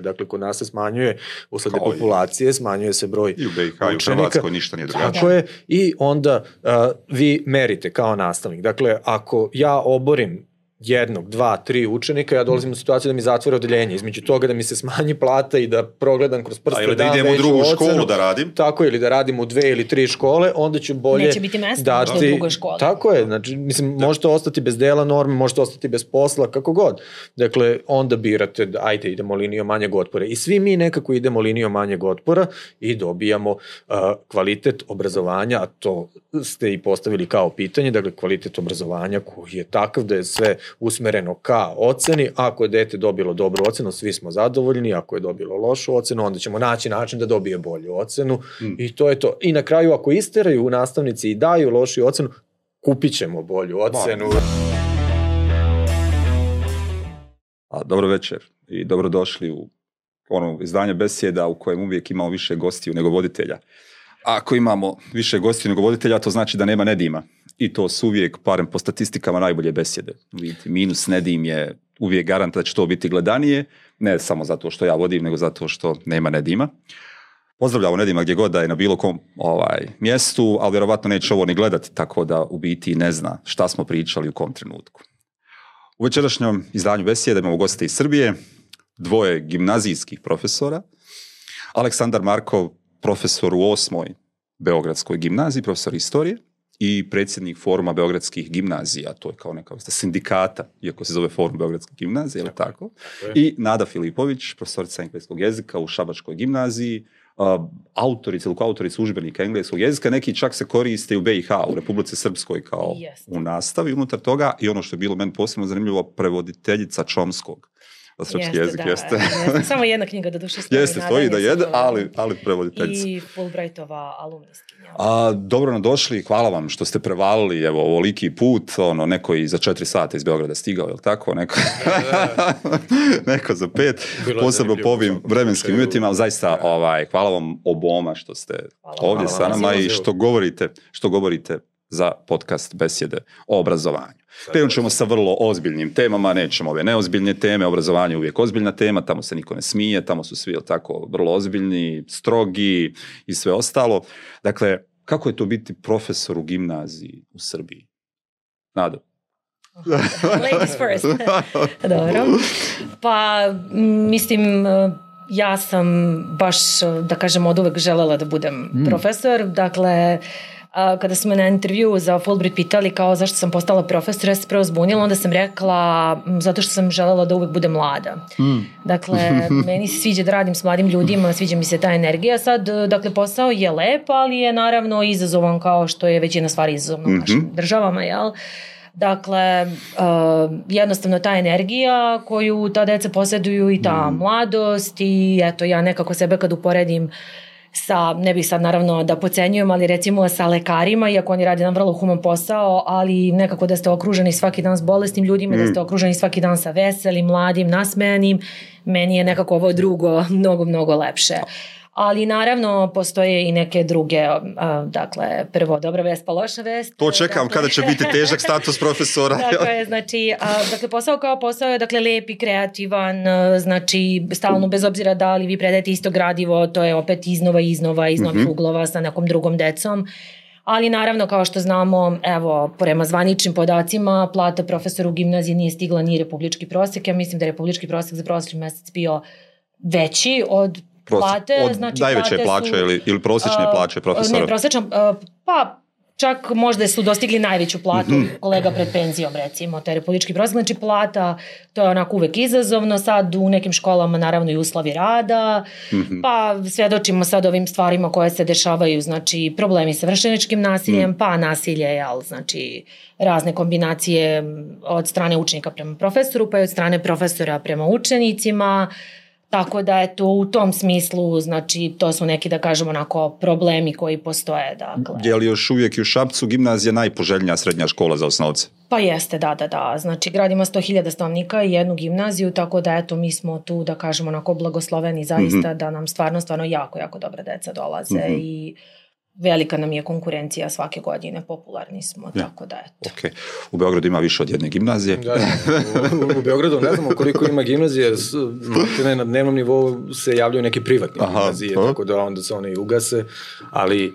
Dakle, kod nas se smanjuje, usled populacije, smanjuje se broj I u BiH i u Hrvatskoj ništa nije drugačije. Tako je, i onda uh, vi merite kao nastavnik. Dakle, ako ja oborim jednog, dva, tri učenika, ja dolazim u situaciju da mi zatvore odeljenje. Između toga da mi se smanji plata i da progledam kroz prste A ili da idem u drugu ocenu, školu da radim. Tako, ili da radim u dve ili tri škole, onda ću bolje Neće biti mesto dati, u drugoj školi. Tako je, znači, mislim, da. možete ostati bez dela norme, možete ostati bez posla, kako god. Dakle, onda birate, da, ajde, idemo linijom manjeg otpora. I svi mi nekako idemo linijom manjeg otpora i dobijamo uh, kvalitet obrazovanja, a to ste i postavili kao pitanje, dakle, kvalitet obrazovanja koji je takav da je sve usmereno ka oceni, ako je dete dobilo dobru ocenu, svi smo zadovoljni, ako je dobilo lošu ocenu, onda ćemo naći način da dobije bolju ocenu mm. i to je to. I na kraju, ako isteraju nastavnici i daju lošu ocenu, kupit ćemo bolju ocenu. A, dobro večer i dobrodošli u ono izdanje besjeda u kojem uvijek imamo više gostiju nego voditelja. A ako imamo više gostiju nego voditelja, to znači da nema nedima i to su uvijek, parem po statistikama, najbolje besjede. Vidite, minus Nedim je uvijek garant da će to biti gledanije, ne samo zato što ja vodim, nego zato što nema Nedima. Pozdravljamo Nedima gdje god da je na bilo kom ovaj, mjestu, ali vjerovatno neće ovo ni gledati, tako da u biti ne zna šta smo pričali u kom trenutku. U večerašnjem izdanju besjede imamo goste iz Srbije, dvoje gimnazijskih profesora, Aleksandar Markov, profesor u osmoj Beogradskoj gimnaziji, profesor istorije, i predsjednik foruma Beogradskih gimnazija, to je kao neka vrsta sindikata, iako se zove forum Beogradskih gimnazija, ili tako? tako? I Nada Filipović, profesorica engleskog jezika u Šabačkoj gimnaziji, uh, autorica ili autorica užbenika engleskog jezika, neki čak se koriste u BiH, u Republici Srpskoj kao u nastavi. Unutar toga i ono što je bilo meni posebno zanimljivo, prevoditeljica Čomskog za srpski jezik, da, jeste. jeste. Samo jedna knjiga do duše stoji. Jeste, stoji da jede, ali, ali prevoditeljica. I Fulbrightova alumniskinja. A, dobro nam došli, hvala vam što ste prevalili, evo, ovoliki put, ono, neko i za četiri sata iz Beograda stigao, je li tako? Neko, neko za pet, Bilo posebno po ovim vremenskim uvjetima, ali zaista, ovaj, hvala vam oboma što ste hvala, ovdje hvala, sa nama i što govorite, što govorite za podcast besjede o obrazovanju. Krenut ćemo sa vrlo ozbiljnim temama, nećemo ove neozbiljne teme, obrazovanje je uvijek ozbiljna tema, tamo se niko ne smije, tamo su svi tako vrlo ozbiljni, strogi i sve ostalo. Dakle, kako je to biti profesor u gimnaziji u Srbiji? Nado. Ladies first. Dobro. Pa, mislim, ja sam baš, da kažem, od uvek želela da budem mm. profesor. Dakle, a, kada smo na intervju za Fulbright pitali kao zašto sam postala profesor, ja se prvo zbunila, onda sam rekla zato što sam želela da uvek budem mlada. Mm. Dakle, meni se sviđa da radim s mladim ljudima, sviđa mi se ta energija. Sad, dakle, posao je lep, ali je naravno izazovan kao što je većina stvari izazovna mm -hmm. u našim mhm. državama, jel? Dakle, uh, jednostavno ta energija koju ta deca posjeduju i ta mm. mladost i eto ja nekako sebe kad uporedim sa, ne bih sad naravno da pocenjujem, ali recimo sa lekarima, iako oni rade jedan vrlo human posao, ali nekako da ste okruženi svaki dan s bolesnim ljudima, mm. da ste okruženi svaki dan sa veselim, mladim, nasmejanim, meni je nekako ovo drugo mnogo, mnogo lepše ali naravno postoje i neke druge, dakle, prvo dobra vest pa loša vest. To čekam dakle, kada će biti težak status profesora. dakle, znači, a, dakle, posao kao posao je dakle, lep i kreativan, znači, stalno bez obzira da li vi predajete isto gradivo, to je opet iznova, iznova, iz novih mm -hmm. uglova sa nekom drugom decom. Ali naravno, kao što znamo, evo, prema zvaničnim podacima, plata profesora u gimnaziji nije stigla ni republički prosek. Ja mislim da je republički prosek za prošli mesec bio veći od plate, od znači najveće plate plaće su, ili, ili prosječne plaće profesora? Ne, prosječna, uh, pa čak možda su dostigli najveću platu mm -hmm. kolega pred penzijom recimo, to je republički prosjek, znači plata, to je onako uvek izazovno, sad u nekim školama naravno i uslovi rada, mm -hmm. pa svedočimo sad ovim stvarima koje se dešavaju, znači problemi sa vršeničkim nasiljem, mm. pa nasilje, jel, znači razne kombinacije od strane učenika prema profesoru, pa i od strane profesora prema učenicima, Tako da je to u tom smislu, znači to su neki da kažemo onako problemi koji postoje. Dakle. Je li još uvijek u Šapcu gimnazija najpoželjnija srednja škola za osnovce? Pa jeste, da, da, da. Znači grad ima 100.000 stanovnika i jednu gimnaziju, tako da eto mi smo tu da kažemo onako blagosloveni zaista mm -hmm. da nam stvarno, stvarno jako, jako dobra deca dolaze mm -hmm. i velika nam je konkurencija svake godine, popularni smo, ja. tako da eto. Okay. U Beogradu ima više od jedne gimnazije. Da, u, u Beogradu ne znamo koliko ima gimnazije, ne, na dnevnom nivou se javljaju neke privatne Aha, gimnazije, to? tako da onda se one i ugase, ali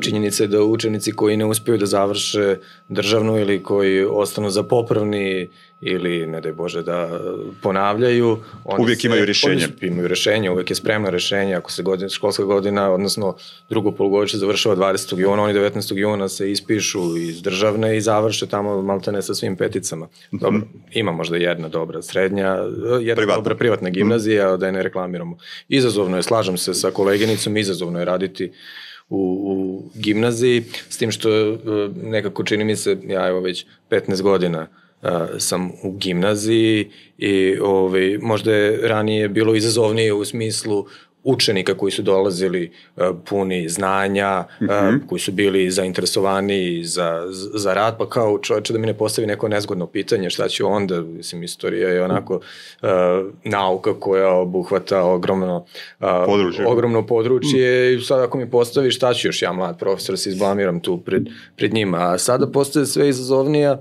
činjenica je da učenici koji ne uspeju da završe državnu ili koji ostanu za popravni ili, ne daj Bože, da ponavljaju. Oni uvijek se, imaju rješenje. Oni imaju rješenje, uvijek je spremno rješenje. Ako se godina, školska godina, odnosno drugo polugodište završava 20. juna, oni 19. juna se ispišu iz državne i završe tamo maltene sa svim peticama. Mhm. Dobro, ima možda jedna dobra srednja, jedna Privatna. dobra privatna gimnazija, mm. da je ne reklamiramo. Izazovno je, slažem se sa koleginicom, izazovno je raditi u, u gimnaziji, s tim što e, nekako čini mi se, ja evo već 15 godina sam u gimnaziji i ovaj, možda je ranije bilo izazovnije u smislu učenika koji su dolazili uh, puni znanja, mm -hmm. koji su bili zainteresovani za, za rad, pa kao čovječe da mi ne postavi neko nezgodno pitanje, šta će onda, mislim, istorija je onako uh, nauka koja obuhvata ogromno, uh, područje. ogromno područje mm. i sad ako mi postavi šta ću još ja mlad profesor, se izblamiram tu pred, pred njima, a sada postaje sve izazovnija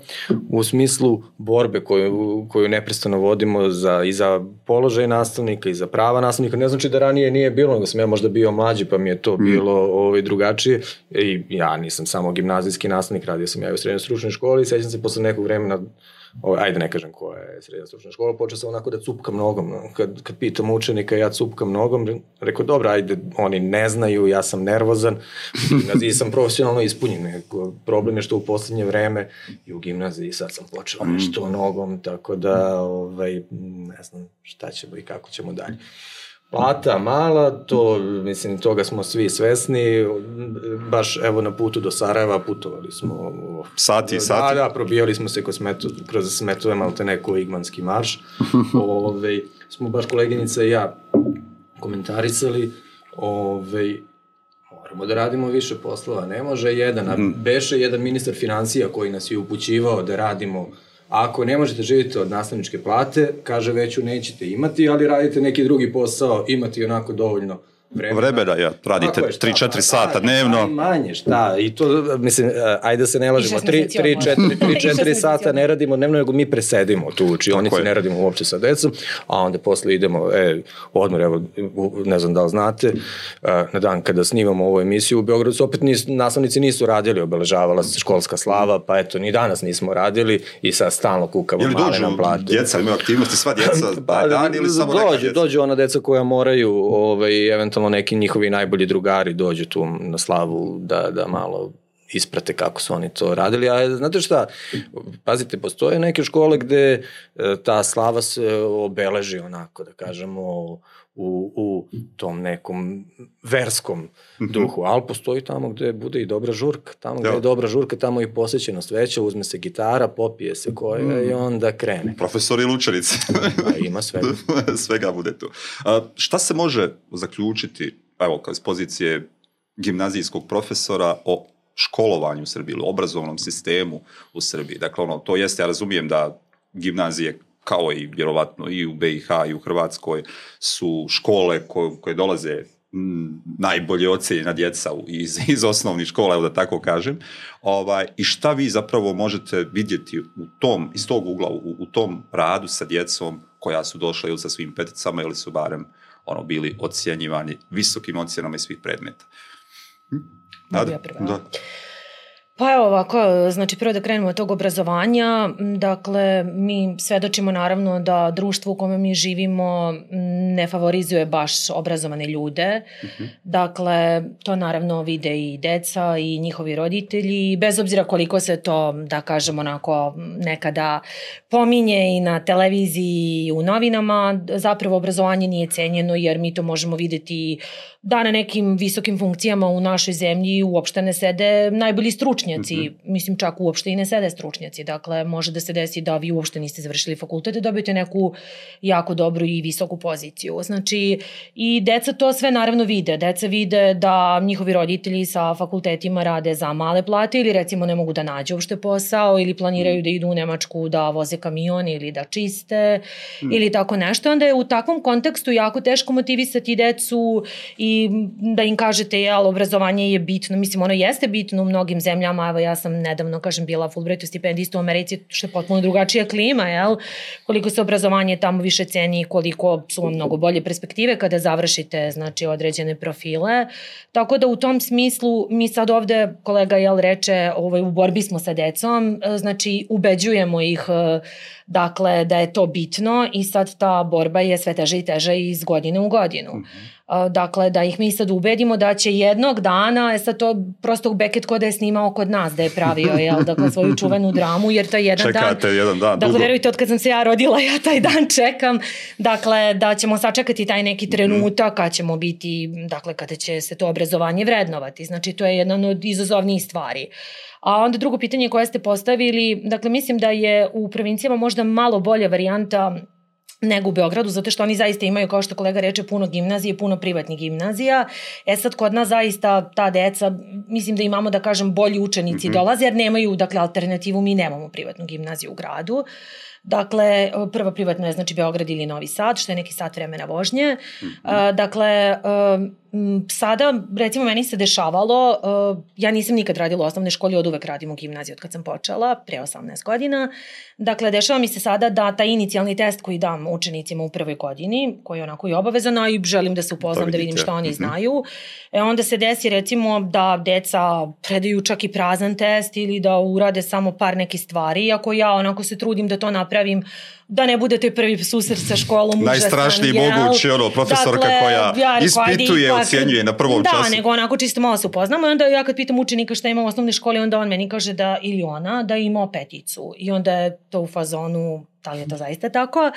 u smislu borbe koju, koju neprestano vodimo za, i za položaj nastavnika i za prava nastavnika, ne znači da ranije nije bilo, nego sam ja možda bio mlađi, pa mi je to mm. bilo ovaj, drugačije. I ja nisam samo gimnazijski nastavnik, radio sam ja u srednjoj stručnoj školi i sećam se posle nekog vremena ovaj, ajde ne kažem koja je srednja stručna škola, počeo sam onako da cupkam nogom. Kad, kad pitam učenika, ja cupkam nogom, rekao, dobro, ajde, oni ne znaju, ja sam nervozan, u gimnaziji sam profesionalno ispunjen. Problem je što u poslednje vreme i u gimnaziji sad sam počeo mm. nešto nogom, tako da, ovaj, ne znam šta ćemo i kako ćemo dalje. Plata mala, to, mislim, toga smo svi svesni. Baš, evo, na putu do Sarajeva putovali smo... Sati, da, sati? Da, probijali smo se kroz, smetu, kroz smetove, malo te neko igmanski marš. Ove, smo baš koleginica i ja komentarisali. Ove, moramo da radimo više poslova. Ne može jedan, a mhm. beše jedan ministar financija koji nas je upućivao da radimo Ako ne možete živjeti od nastavničke plate, kaže veću nećete imati, ali radite neki drugi posao, imati onako dovoljno vremena. Vremena, ja, radite 3-4 sata dnevno. Manje, šta, i to, mislim, e, ajde da se ne lažemo, 3-4 sata ne radimo dnevno, nego mi presedimo tu u učionici, ne radimo uopće sa decom, a onda posle idemo, e, odmor, evo, ne znam da li znate, e, na dan kada snimamo ovu emisiju u Beogradu, opet nis, nastavnici nisu radili, obeležavala se školska slava, pa eto, ni danas nismo radili i sad stalno kukamo male nam plate. Ili dođu djeca, imaju aktivnosti, sva djeca, pa, dan ili samo dođu, neka djeca? Dođu ona deca koja moraju, ovaj, eventualno eventualno neki njihovi najbolji drugari dođu tu na slavu da, da malo isprate kako su oni to radili, a znate šta, pazite, postoje neke škole gde e, ta slava se obeleži onako, da kažemo, u, u tom nekom verskom mhm. duhu, ali postoji tamo gde bude i dobra žurka, tamo gde ja. je dobra žurka, tamo i posjećenost veća, uzme se gitara, popije se koja mm. i onda krene. Profesori i lučarici. pa, ima svega. svega bude tu. A, šta se može zaključiti, evo, kao iz pozicije gimnazijskog profesora o školovanju u Srbiji ili obrazovnom sistemu u Srbiji. Dakle, ono, to jeste, ja razumijem da gimnazije kao i vjerovatno i u BiH i u Hrvatskoj su škole koje, koje dolaze m, najbolje ocenjena djeca iz, iz osnovnih škola, evo da tako kažem. Ovaj, I šta vi zapravo možete vidjeti u tom, iz tog ugla, u, u tom radu sa djecom koja su došla ili sa svim peticama ili su barem ono, bili ocjenjivani visokim ocjenama iz svih predmeta. Hm? Da, da, da. Pa evo ovako, znači prvo da krenemo od tog obrazovanja, dakle mi svedočimo naravno da društvo u kome mi živimo ne favorizuje baš obrazovane ljude, uh mhm. -huh. dakle to naravno vide i deca i njihovi roditelji, bez obzira koliko se to, da kažemo onako, nekada pominje i na televiziji i u novinama, zapravo obrazovanje nije cenjeno jer mi to možemo videti da na nekim visokim funkcijama u našoj zemlji uopšte ne sede najbolji stručnjaci mm -hmm. mislim čak uopšte i ne sede stručnjaci, dakle može da se desi da vi uopšte niste završili fakultet i dobijete neku jako dobru i visoku poziciju. Znači i deca to sve naravno vide, deca vide da njihovi roditelji sa fakultetima rade za male plate ili recimo ne mogu da nađe uopšte posao ili planiraju da idu u Nemačku da voze kamion ili da čiste mm. ili tako nešto. Onda je u takvom kontekstu jako teško motivisati decu i da im kažete jel, obrazovanje je bitno. Mislim, ono jeste bitno u mnogim zemljama. Evo, ja sam nedavno, kažem, bila Fulbright stipendista u Americi, što je potpuno drugačija klima, jel? Koliko se obrazovanje tamo više ceni i koliko su vam mnogo bolje perspektive kada završite, znači, određene profile. Tako da u tom smislu mi sad ovde, kolega jel reče, ovaj, u borbi smo sa decom, znači ubeđujemo ih dakle da je to bitno i sad ta borba je sve teže i teže iz godine u godinu. Mm -hmm. Dakle, da ih mi sad ubedimo da će jednog dana, e sad to prosto u Beckett kod da je snimao kod nas, da je pravio, jel, dakle, svoju čuvenu dramu, jer to je jedan Čekate dan. Čekate jedan dan, Dakle, dugo. verujte, od kad sam se ja rodila, ja taj dan čekam. Dakle, da ćemo sačekati taj neki trenutak, kad ćemo biti, dakle, kada će se to obrazovanje vrednovati. Znači, to je jedan od izazovnijih stvari. A onda drugo pitanje koje ste postavili, dakle, mislim da je u provincijama možda malo bolja varijanta nego u Beogradu, zato što oni zaista imaju, kao što kolega reče, puno gimnazije, puno privatnih gimnazija. E sad, kod nas zaista ta deca, mislim da imamo, da kažem, bolji učenici mm -hmm. dolaze, jer nemaju, dakle, alternativu, mi nemamo privatnu gimnaziju u gradu. Dakle, prva privatna je znači Beograd ili Novi Sad, što je neki sat vremena vožnje. Mm -hmm. Dakle, sada, recimo, meni se dešavalo, ja nisam nikad radila u osnovnoj školi, od uvek radim u gimnaziji od kad sam počela, pre 18 godina. Dakle, dešava mi se sada da taj inicijalni test koji dam učenicima u prvoj godini, koji je onako i obavezan, a i želim da se upoznam, da vidim šta oni mhm. znaju, e onda se desi recimo da deca predaju čak i prazan test ili da urade samo par neke stvari, iako ja onako se trudim da to napravim da ne budete prvi susret sa školom Najstrašniji mogući, ono, profesorka dakle, koja ja, ispituje, ipak, ocjenjuje na prvom da, času. Da, nego onako čisto malo se upoznamo i onda ja kad pitam učenika šta ima u osnovnoj školi, onda on meni kaže da, ili ona, da ima peticu. I onda je to u fazonu, da li je to zaista tako?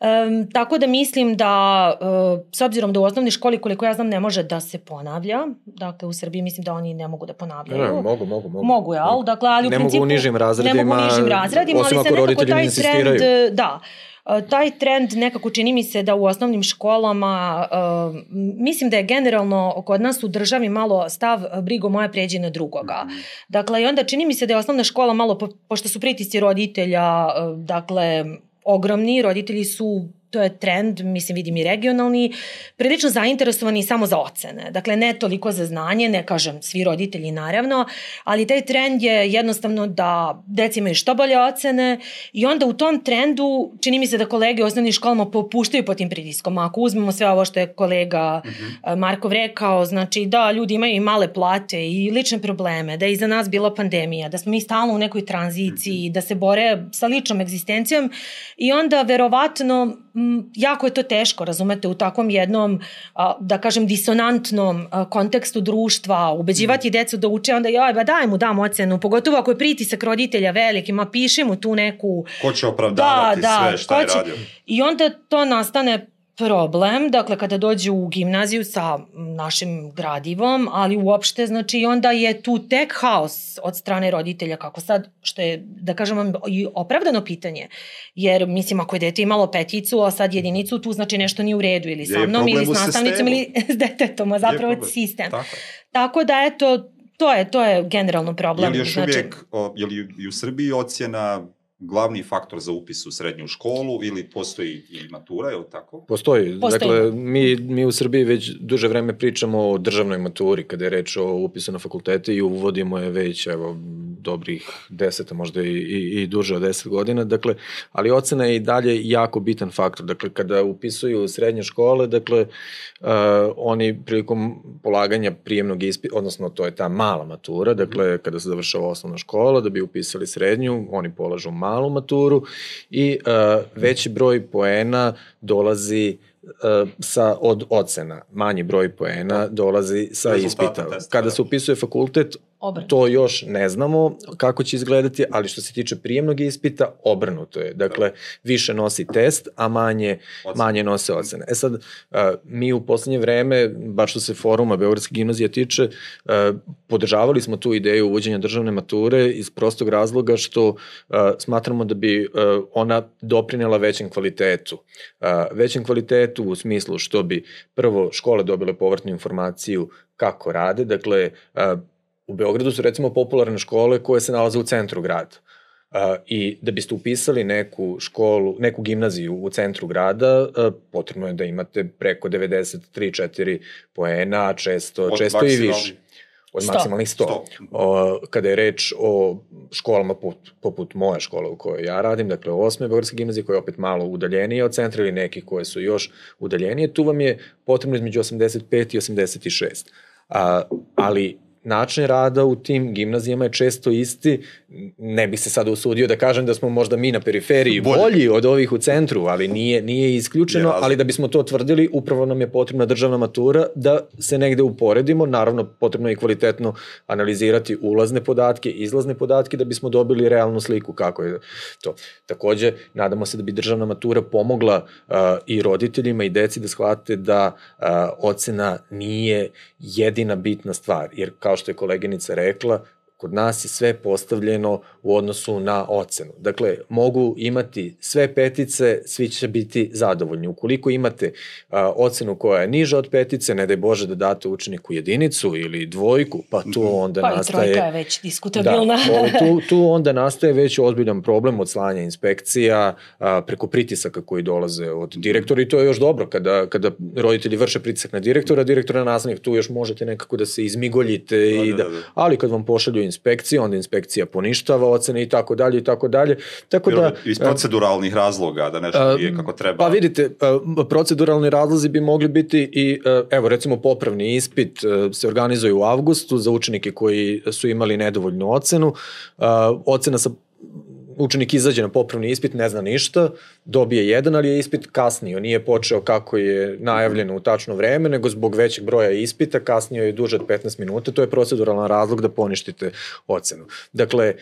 Um, tako da mislim da, uh, s obzirom da u osnovnoj školi, koliko ja znam, ne može da se ponavlja, dakle u Srbiji mislim da oni ne mogu da ponavljaju. Ne, ne mogu, mogu, mogu. Mogu, jel? Dakle, ali u ne principu... mogu u nižim razredima, ne mogu u nižim razredima, ali se nekako taj trend, da, taj trend nekako čini mi se da u osnovnim školama, uh, mislim da je generalno kod nas u državi malo stav brigo moja pređe na drugoga. Mhm. Dakle, i onda čini mi se da je osnovna škola malo, po, pošto su pritisci roditelja, uh, dakle, ogromni, roditelji su to je trend, mislim vidim i regionalni, prilično zainteresovani samo za ocene. Dakle, ne toliko za znanje, ne kažem svi roditelji naravno, ali taj trend je jednostavno da deca imaju što bolje ocene i onda u tom trendu čini mi se da kolege u osnovnim školama popuštaju po tim pritiskom. Ako uzmemo sve ovo što je kolega. -huh. Markov rekao, znači da ljudi imaju i male plate i lične probleme, da je iza nas bila pandemija, da smo mi stalno u nekoj tranziciji, mhm. da se bore sa ličnom egzistencijom i onda verovatno jako je to teško, razumete, u takvom jednom, da kažem, disonantnom kontekstu društva, ubeđivati mm. decu da uče, onda joj, ba daj mu dam ocenu, pogotovo ako je pritisak roditelja veliki, ma piši mu tu neku... Ko će opravdavati da, da, sve šta je radio? I onda to nastane problem, dakle kada dođe u gimnaziju sa našim gradivom, ali uopšte znači onda je tu tek haos od strane roditelja kako sad, što je da kažem i opravdano pitanje, jer mislim ako je dete imalo peticu, a sad jedinicu, tu znači nešto nije u redu ili sa mnom ili s nastavnicom ili s detetom, a zapravo sistem. Tako. Tako da eto, to je, to je generalno problem. Je li još znači, uvijek, o, je li i u Srbiji ocjena glavni faktor za upis u srednju školu ili postoji i matura, je li tako? Postoji. postoji. Dakle, mi, mi u Srbiji već duže vreme pričamo o državnoj maturi kada je reč o upisu na fakultete i uvodimo je već evo, dobrih deseta, možda i, i, i duže od deset godina. Dakle, ali ocena je i dalje jako bitan faktor. Dakle, kada upisuju srednje škole, dakle, uh, oni prilikom polaganja prijemnog ispita, odnosno to je ta mala matura, dakle, kada se završava osnovna škola, da bi upisali srednju, oni polažu malu maturu i uh, veći broj poena dolazi uh, sa od ocena. Manji broj poena dolazi sa ispita. Kada se upisuje fakultet, Obrnuto. to još ne znamo kako će izgledati, ali što se tiče prijemnog ispita, obrnuto je. Dakle, više nosi test, a manje, manje nose ocene. E sad, mi u poslednje vreme, baš što se foruma Beogradske gimnazije tiče, podržavali smo tu ideju uvođenja državne mature iz prostog razloga što smatramo da bi ona doprinela većem kvalitetu. Većem kvalitetu u smislu što bi prvo škole dobile povratnu informaciju kako rade, dakle, u Beogradu su recimo popularne škole koje se nalaze u centru grada. Uh, I da biste upisali neku školu, neku gimnaziju u centru grada, uh, potrebno je da imate preko 93-4 poena, često, Od često i više. Od Sto. maksimalnih 100. Sto. O, kada je reč o školama poput, poput moje škole u kojoj ja radim, dakle osme Beogradske gimnazije koja je opet malo udaljenije od centra ili neki koje su još udaljenije, tu vam je potrebno između 85 i 86. A, ali način rada u tim gimnazijama je često isti. Ne bih se sada usudio da kažem da smo možda mi na periferiji Bolji. bolji, od ovih u centru, ali nije, nije isključeno, razlika. ali da bismo to tvrdili, upravo nam je potrebna državna matura da se negde uporedimo. Naravno, potrebno je kvalitetno analizirati ulazne podatke, izlazne podatke da bismo dobili realnu sliku kako je to. Takođe, nadamo se da bi državna matura pomogla uh, i roditeljima i deci da shvate da uh, ocena nije jedina bitna stvar, jer kao što je koleginica rekla, kod nas je sve postavljeno u odnosu na ocenu. Dakle, mogu imati sve petice, svi će biti zadovoljni. Ukoliko imate a, ocenu koja je niža od petice, ne daj Bože da date učeniku jedinicu ili dvojku, pa tu onda Pa i nastaje... trojka je već diskutabilna. Da, tu, tu onda nastaje već ozbiljan problem od slanja inspekcija a, preko pritisaka koji dolaze od direktora i to je još dobro kada, kada roditelji vrše pritisak na direktora, direktora na nastavnik, tu još možete nekako da se izmigoljite Da, i da, da, da, da. ali kad vam pošalju inspekcije, onda inspekcija poništava ocene i tako dalje i tako dalje. Tako da, iz proceduralnih razloga da nešto nije kako treba. Pa vidite, a, proceduralni razlozi bi mogli biti i, evo recimo popravni ispit se organizuje u avgustu za učenike koji su imali nedovoljnu ocenu. Ocena sa učenik izađe na popravni ispit, ne zna ništa, dobije jedan, ali je ispit kasnio, nije počeo kako je najavljeno u tačno vreme, nego zbog većeg broja ispita kasnio je duže od 15 minuta, to je proceduralan razlog da poništite ocenu. Dakle,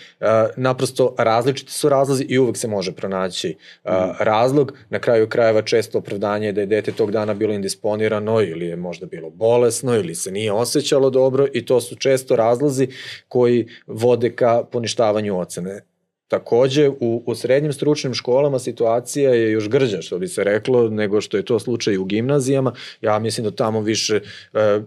naprosto različiti su razlozi i uvek se može pronaći a, razlog. Na kraju krajeva često opravdanje je da je dete tog dana bilo indisponirano ili je možda bilo bolesno ili se nije osjećalo dobro i to su često razlozi koji vode ka poništavanju ocene. Takođe, u, u srednjim stručnim školama situacija je još grđa, što bi se reklo, nego što je to slučaj u gimnazijama. Ja mislim da tamo više... E, e,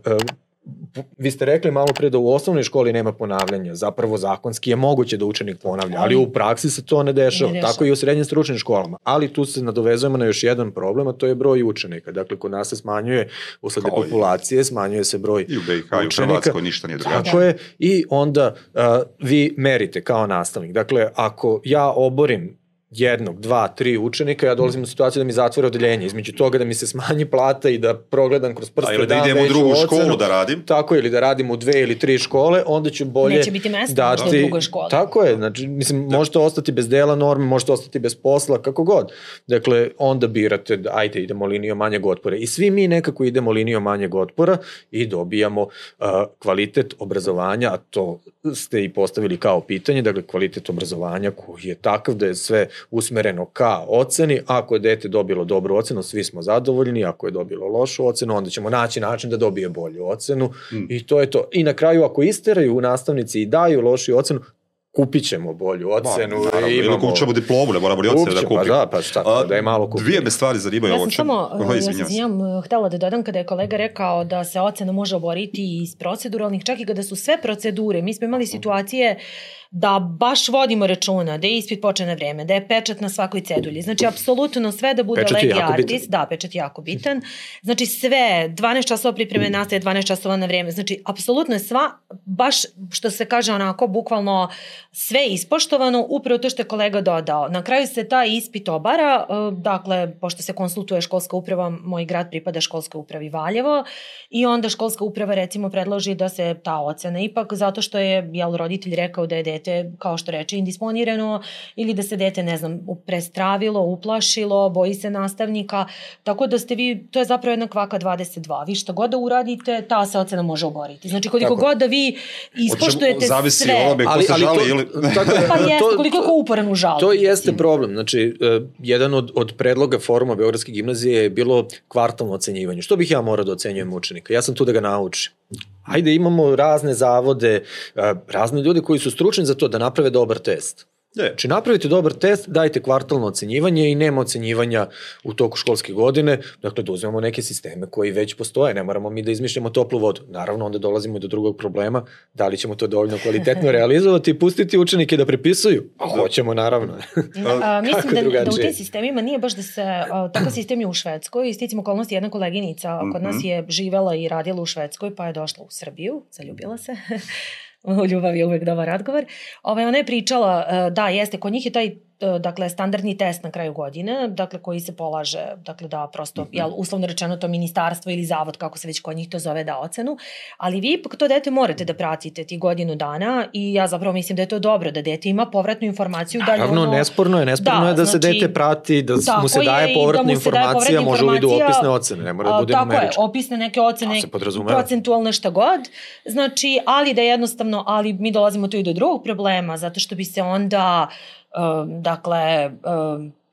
vi ste rekli malo pre da u osnovnoj školi nema ponavljanja. Zapravo zakonski je moguće da učenik ponavlja, ali u praksi se to ne dešava. Ne dešava. Tako i u srednjim stručnim školama. Ali tu se nadovezujemo na još jedan problem, a to je broj učenika. Dakle, kod nas se smanjuje usled populacije, smanjuje se broj I u BiH i u učenika. Hrvatskoj ništa nije drugačije. Tako je. I onda uh, vi merite kao nastavnik. Dakle, ako ja oborim jednog, dva, tri učenika, ja dolazim u situaciju da mi zatvore odeljenje. Između toga da mi se smanji plata i da progledam kroz prste A ili da dam idem u drugu ocenu. školu da radim. Tako, ili da radim u dve ili tri škole, onda ću bolje Neće biti mesta možda u drugoj školi. Tako je, znači, mislim, da. možete ostati bez dela norme, možete ostati bez posla, kako god. Dakle, onda birate, da, ajde, idemo linijom manjeg otpora. I svi mi nekako idemo linijom manjeg otpora i dobijamo uh, kvalitet obrazovanja, a to ste i postavili kao pitanje, dakle, kvalitet obrazovanja koji je takav da je sve usmereno ka oceni. Ako je dete dobilo dobru ocenu, svi smo zadovoljni, ako je dobilo lošu ocenu, onda ćemo naći način da dobije bolju ocenu Mm. i to je to. I na kraju, ako isteraju u nastavnici i daju lošiju ocenu, kupit ćemo bolju ocenu. Ma, naravno, i ili imamo... kupit diplomu, ne moramo ni ocene da ćemo, kupimo. pa da, pa šta, A, da je malo kupimo. Dvije me stvari zanimaju Ja ovo sam čemu. samo, ja se. izvinjam, htela da dodam kada je kolega rekao da se ocena može oboriti iz proceduralnih, čak i kada su sve procedure. Mi smo imali situacije da baš vodimo računa, da je ispit počne na vreme, da je pečat na svakoj cedulji. Znači, apsolutno sve da bude Pečat legi jako artis. bitan. Da, pečat je jako bitan. Znači, sve, 12 časova pripreme nastaje, 12 časova na vreme. Znači, apsolutno je sva, baš što se kaže onako, bukvalno sve ispoštovano, upravo to što je kolega dodao. Na kraju se taj ispit obara, e, dakle, pošto se konsultuje školska uprava, moj grad pripada školskoj upravi Valjevo i onda školska uprava recimo predloži da se ta ocena ipak, zato što je jel, roditelj rekao da je dete dete, kao što reče, indisponirano ili da se dete, ne znam, prestravilo, uplašilo, boji se nastavnika, tako da ste vi, to je zapravo jedna kvaka 22. Vi što god da uradite, ta se ocena može oboriti. Znači, koliko tako. god da vi ispoštujete Zavisi sve. Zavisi od ko se žali to, ili... Tako, pa jeste, to, koliko je ko uporan u žalbi. To jeste problem. Znači, uh, jedan od, od predloga foruma Beogradske gimnazije je bilo kvartalno ocenjivanje. Što bih ja morao da ocenjujem učenika? Ja sam tu da ga naučim. Ajde, imamo razne zavode, uh, razne ljude koji su stručni za to da naprave dobar test. Je. Znači napravite dobar test, dajte kvartalno ocenjivanje i nema ocenjivanja u toku školske godine, dakle da uzmemo neke sisteme koji već postoje, ne moramo mi da izmišljamo toplu vodu. Naravno onda dolazimo do drugog problema, da li ćemo to dovoljno kvalitetno realizovati i pustiti učenike da prepisuju? Pa hoćemo naravno. a, mislim da, da u tim sistemima nije baš da se, a, takav sistem je u Švedskoj, isticim okolnosti jedna koleginica kod nas mhm. je živela i radila u Švedskoj pa je došla u Srbiju, zaljubila se u ljubavi je uvek dobar razgovor. Ovaj, ona je pričala, e, da, jeste, kod njih je taj dakle, standardni test na kraju godine, dakle, koji se polaže, dakle, da prosto, mm -hmm. jel, uslovno rečeno to ministarstvo ili zavod, kako se već kod njih to zove, da ocenu, ali vi ipak to dete morate da pratite ti godinu dana i ja zapravo mislim da je to dobro, da dete ima povratnu informaciju. Naravno, da ono, nesporno je, nesporno da, je da se znači, dete prati, da mu se daje povratna da informacija, može u vidu opisne ocene, ne mora da bude numerička. Tako je, opisne neke ocene, procentualne šta god, znači, ali da jednostavno, ali mi dolazimo tu i do drugog problema, zato što bi se onda dakle,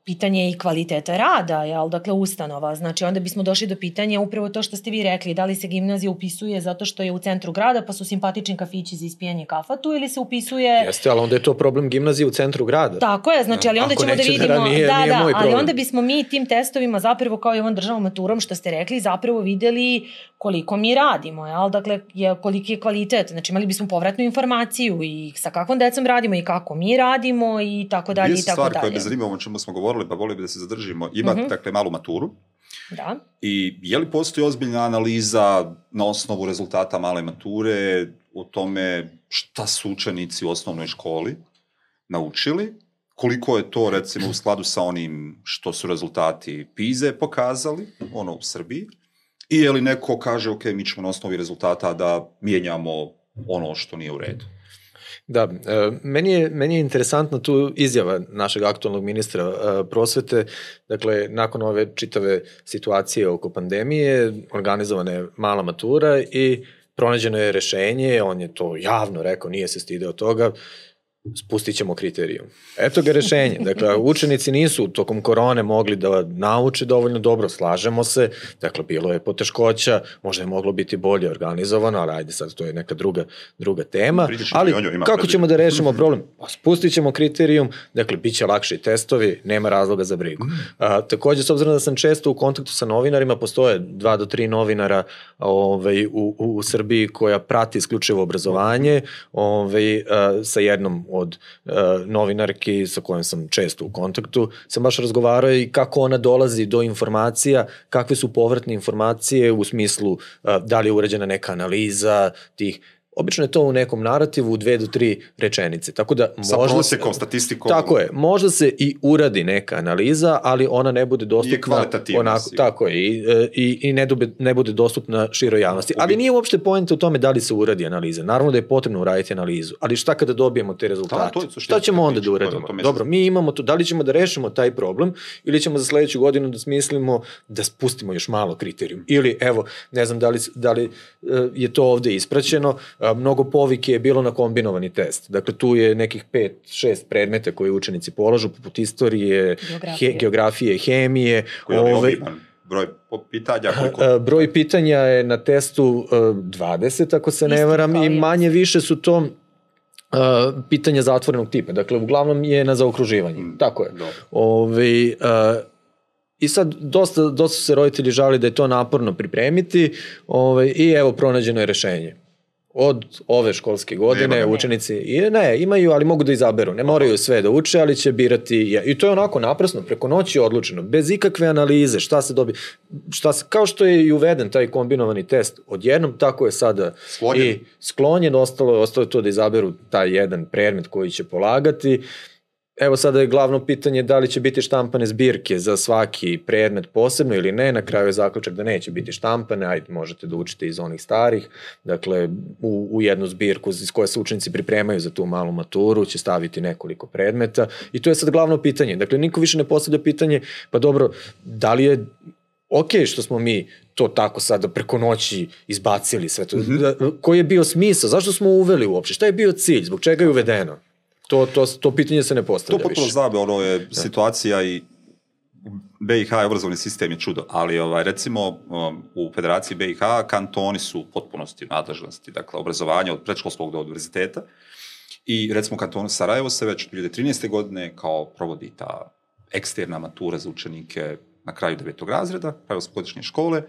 pitanje i kvaliteta rada, jel, dakle ustanova. Znači onda bismo došli do pitanja upravo to što ste vi rekli, da li se gimnazija upisuje zato što je u centru grada pa su simpatični kafići za ispijanje kafatu ili se upisuje... Jeste, ali onda je to problem gimnazije u centru grada. Tako je, znači ali onda Ako ćemo da vidimo... Da, nije, da, nije da, ali onda bismo mi tim testovima zapravo kao i ovom državnom maturom što ste rekli zapravo videli koliko mi radimo, jel? Dakle, je, koliki je kvalitet. Znači imali bismo povratnu informaciju i sa kakvom decom radimo i kako mi radimo i tako dalje i tako dalje. stvari koje me zanima o čemu smo govorili govorili, pa volio bi da se zadržimo, ima, mm -hmm. dakle, malu maturu. Da. I je li postoji ozbiljna analiza na osnovu rezultata male mature o tome šta su učenici u osnovnoj školi naučili, koliko je to recimo u skladu sa onim što su rezultati PIZE pokazali, ono u Srbiji, i je li neko kaže, ok, mi ćemo na osnovi rezultata da mijenjamo ono što nije u redu. Da, e, meni je, meni je interesantna tu izjava našeg aktualnog ministra e, prosvete, dakle, nakon ove čitave situacije oko pandemije, organizovana je mala matura i pronađeno je rešenje, on je to javno rekao, nije se stideo toga, spustit ćemo kriterijum. Eto ga rešenje. Dakle, učenici nisu tokom korone mogli da nauče dovoljno dobro, slažemo se, dakle, bilo je poteškoća, možda je moglo biti bolje organizovano, ali ajde sad, to je neka druga, druga tema. Ali kako ćemo da rešimo problem? Pa spustit ćemo kriterijum, dakle, bit će lakši testovi, nema razloga za brigu. A, takođe, s obzirom da sam često u kontaktu sa novinarima, postoje dva do tri novinara ovaj, u, u, u Srbiji koja prati isključivo obrazovanje ovaj, a, sa jednom od uh, novinarki sa kojom sam često u kontaktu, sam baš razgovarao i kako ona dolazi do informacija, kakve su povratne informacije u smislu uh, da li je urađena neka analiza tih Obično je to u nekom narativu u dve do tri rečenice. Tako da Sa možda prosekom, statistikom. Tako je. Možda se i uradi neka analiza, ali ona ne bude dostupna onako, tako je, i, e, i, i ne, dobe, ne bude dostupna široj javnosti. Ali nije uopšte pojenta u tome da li se uradi analiza. Naravno da je potrebno uraditi analizu, ali šta kada dobijemo te rezultate? Da, to je šta ćemo onda da uradimo? Dobro, mi imamo to, da li ćemo da rešimo taj problem ili ćemo za sledeću godinu da smislimo da spustimo još malo kriterijum. Ili, evo, ne znam da li, da li e, je to ovde ispraćeno, mnogo povike je bilo na kombinovani test. Dakle, tu je nekih 5-6 predmeta koje učenici polažu, poput istorije, geografije, he, geografije hemije. Koji je ove, broj pitanja? Koliko... Broj pitanja je na testu 20, ako se ne varam, i manje više su to pitanja zatvorenog tipa. Dakle, uglavnom je na zaokruživanje. Mm, Tako je. Ove, uh, I sad dosta, dosta se roditelji žali da je to naporno pripremiti ovaj, i evo pronađeno je rešenje od ove školske godine Nema, učenici i ne, imaju, ali mogu da izaberu. Ne moraju sve da uče, ali će birati i to je onako naprasno preko noći odlučeno, bez ikakve analize, šta se dobi šta se kao što je i uveden taj kombinovani test odjednom, tako je sada sklonjen. i sklonjen, ostalo ostalo je to da izaberu taj jedan predmet koji će polagati Evo sada je glavno pitanje da li će biti štampane zbirke za svaki predmet posebno ili ne. Na kraju je zaključak da neće biti štampane, ajde možete da učite iz onih starih. Dakle, u, u jednu zbirku iz koje se učenici pripremaju za tu malu maturu će staviti nekoliko predmeta i to je sad glavno pitanje. Dakle, niko više ne postavlja pitanje, pa dobro, da li je ok što smo mi to tako sada preko noći izbacili sve to. Mm -hmm. Koji je bio smisao? Zašto smo uveli uopšte? Šta je bio cilj? Zbog čega je uvedeno? To, to, to pitanje se ne postavlja To potpuno znabe, ono je da. situacija i BiH je obrazovni sistem je čudo, ali ovaj, recimo um, u Federaciji BiH kantoni su u potpunosti nadležnosti, dakle obrazovanja od predškolskog do univerziteta i recimo kanton Sarajevo se već 2013. godine kao provodi ta eksterna matura za učenike na kraju devetog razreda, kraju godišnje škole.